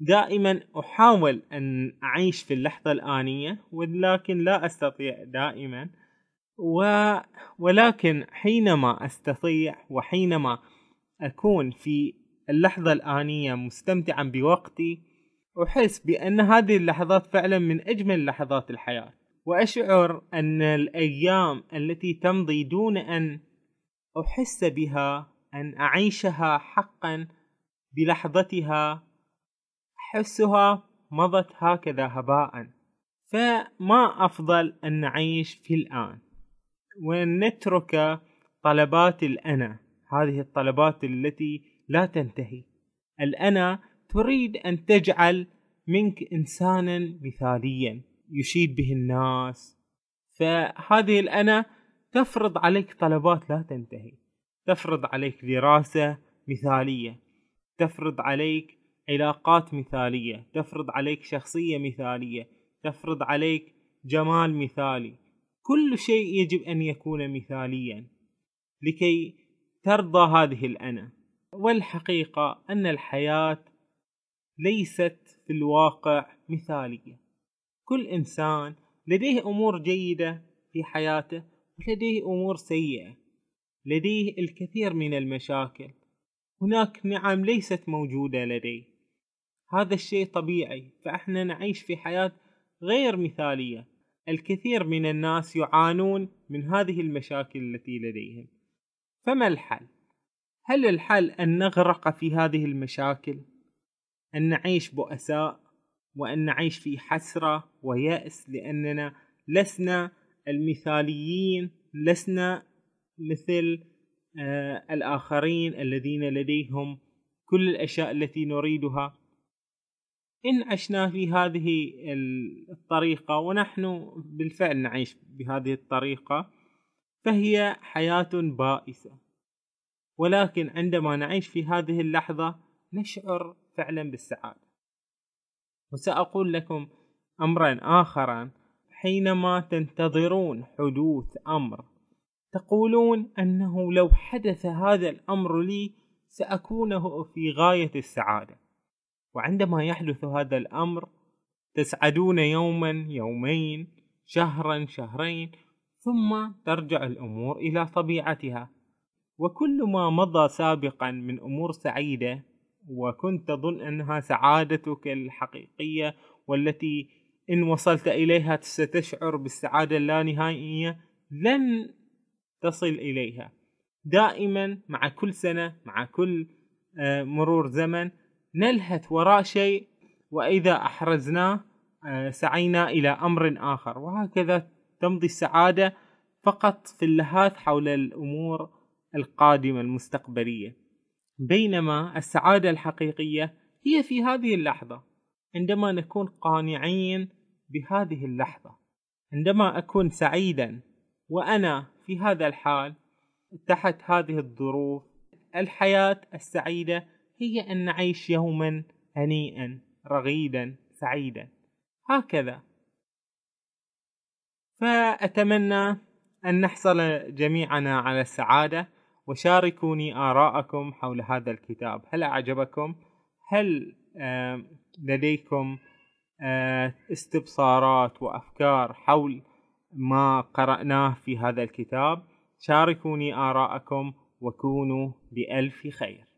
دائما أحاول أن أعيش في اللحظة الآنية ولكن لا أستطيع دائما. و... ولكن حينما أستطيع وحينما أكون في اللحظة الآنية مستمتعا بوقتي أحس بأن هذه اللحظات فعلا من أجمل لحظات الحياة. وأشعر أن الأيام التي تمضي دون أن أحس بها أن أعيشها حقا بلحظتها أحسها مضت هكذا هباء. فما أفضل أن نعيش في الآن؟ ونترك طلبات الأنا هذه الطلبات التي لا تنتهي. الأنا تريد أن تجعل منك إنسانا مثاليا يشيد به الناس. فهذه الأنا تفرض عليك طلبات لا تنتهي. تفرض عليك دراسة مثالية تفرض عليك علاقات مثالية تفرض عليك شخصية مثالية تفرض عليك جمال مثالي. كل شيء يجب أن يكون مثاليا لكي ترضى هذه الأنا. والحقيقة أن الحياة ليست في الواقع مثالية. كل إنسان لديه أمور جيدة في حياته ولديه أمور سيئة. لديه الكثير من المشاكل. هناك نعم ليست موجودة لديه. هذا الشيء طبيعي فإحنا نعيش في حياة غير مثالية. الكثير من الناس يعانون من هذه المشاكل التي لديهم. فما الحل؟ هل الحل أن نغرق في هذه المشاكل؟ أن نعيش بؤساء؟ وأن نعيش في حسرة ويأس لأننا لسنا المثاليين لسنا مثل آه الآخرين الذين لديهم كل الأشياء التي نريدها. إن عشنا في هذه الطريقة ونحن بالفعل نعيش بهذه الطريقة فهي حياة بائسة. ولكن عندما نعيش في هذه اللحظة نشعر فعلا بالسعادة. وسأقول لكم أمرا آخرا حينما تنتظرون حدوث أمر تقولون أنه لو حدث هذا الأمر لي سأكون في غاية السعادة. وعندما يحدث هذا الأمر تسعدون يوما يومين شهرا شهرين ثم ترجع الأمور إلى طبيعتها. وكل ما مضى سابقا من أمور سعيدة وكنت تظن أنها سعادتك الحقيقية والتي إن وصلت إليها ستشعر بالسعادة اللانهائية لن تصل إليها. دائما مع كل سنة مع كل آه، مرور زمن نلهث وراء شيء وإذا أحرزناه آه، سعينا إلى أمر آخر. وهكذا تمضي السعادة فقط في اللهاث حول الأمور القادمة المستقبلية. بينما السعادة الحقيقية هي في هذه اللحظة. عندما نكون قانعين بهذه اللحظة عندما أكون سعيدا وأنا في هذا الحال تحت هذه الظروف الحياة السعيدة هي أن نعيش يوما هنيئا رغيدا سعيدا. هكذا. فأتمنى أن نحصل جميعنا على السعادة وشاركوني آراءكم حول هذا الكتاب. هل أعجبكم؟ هل لديكم استبصارات وأفكار حول ما قرأناه في هذا الكتاب. شاركوني آراءكم وكونوا بألف خير.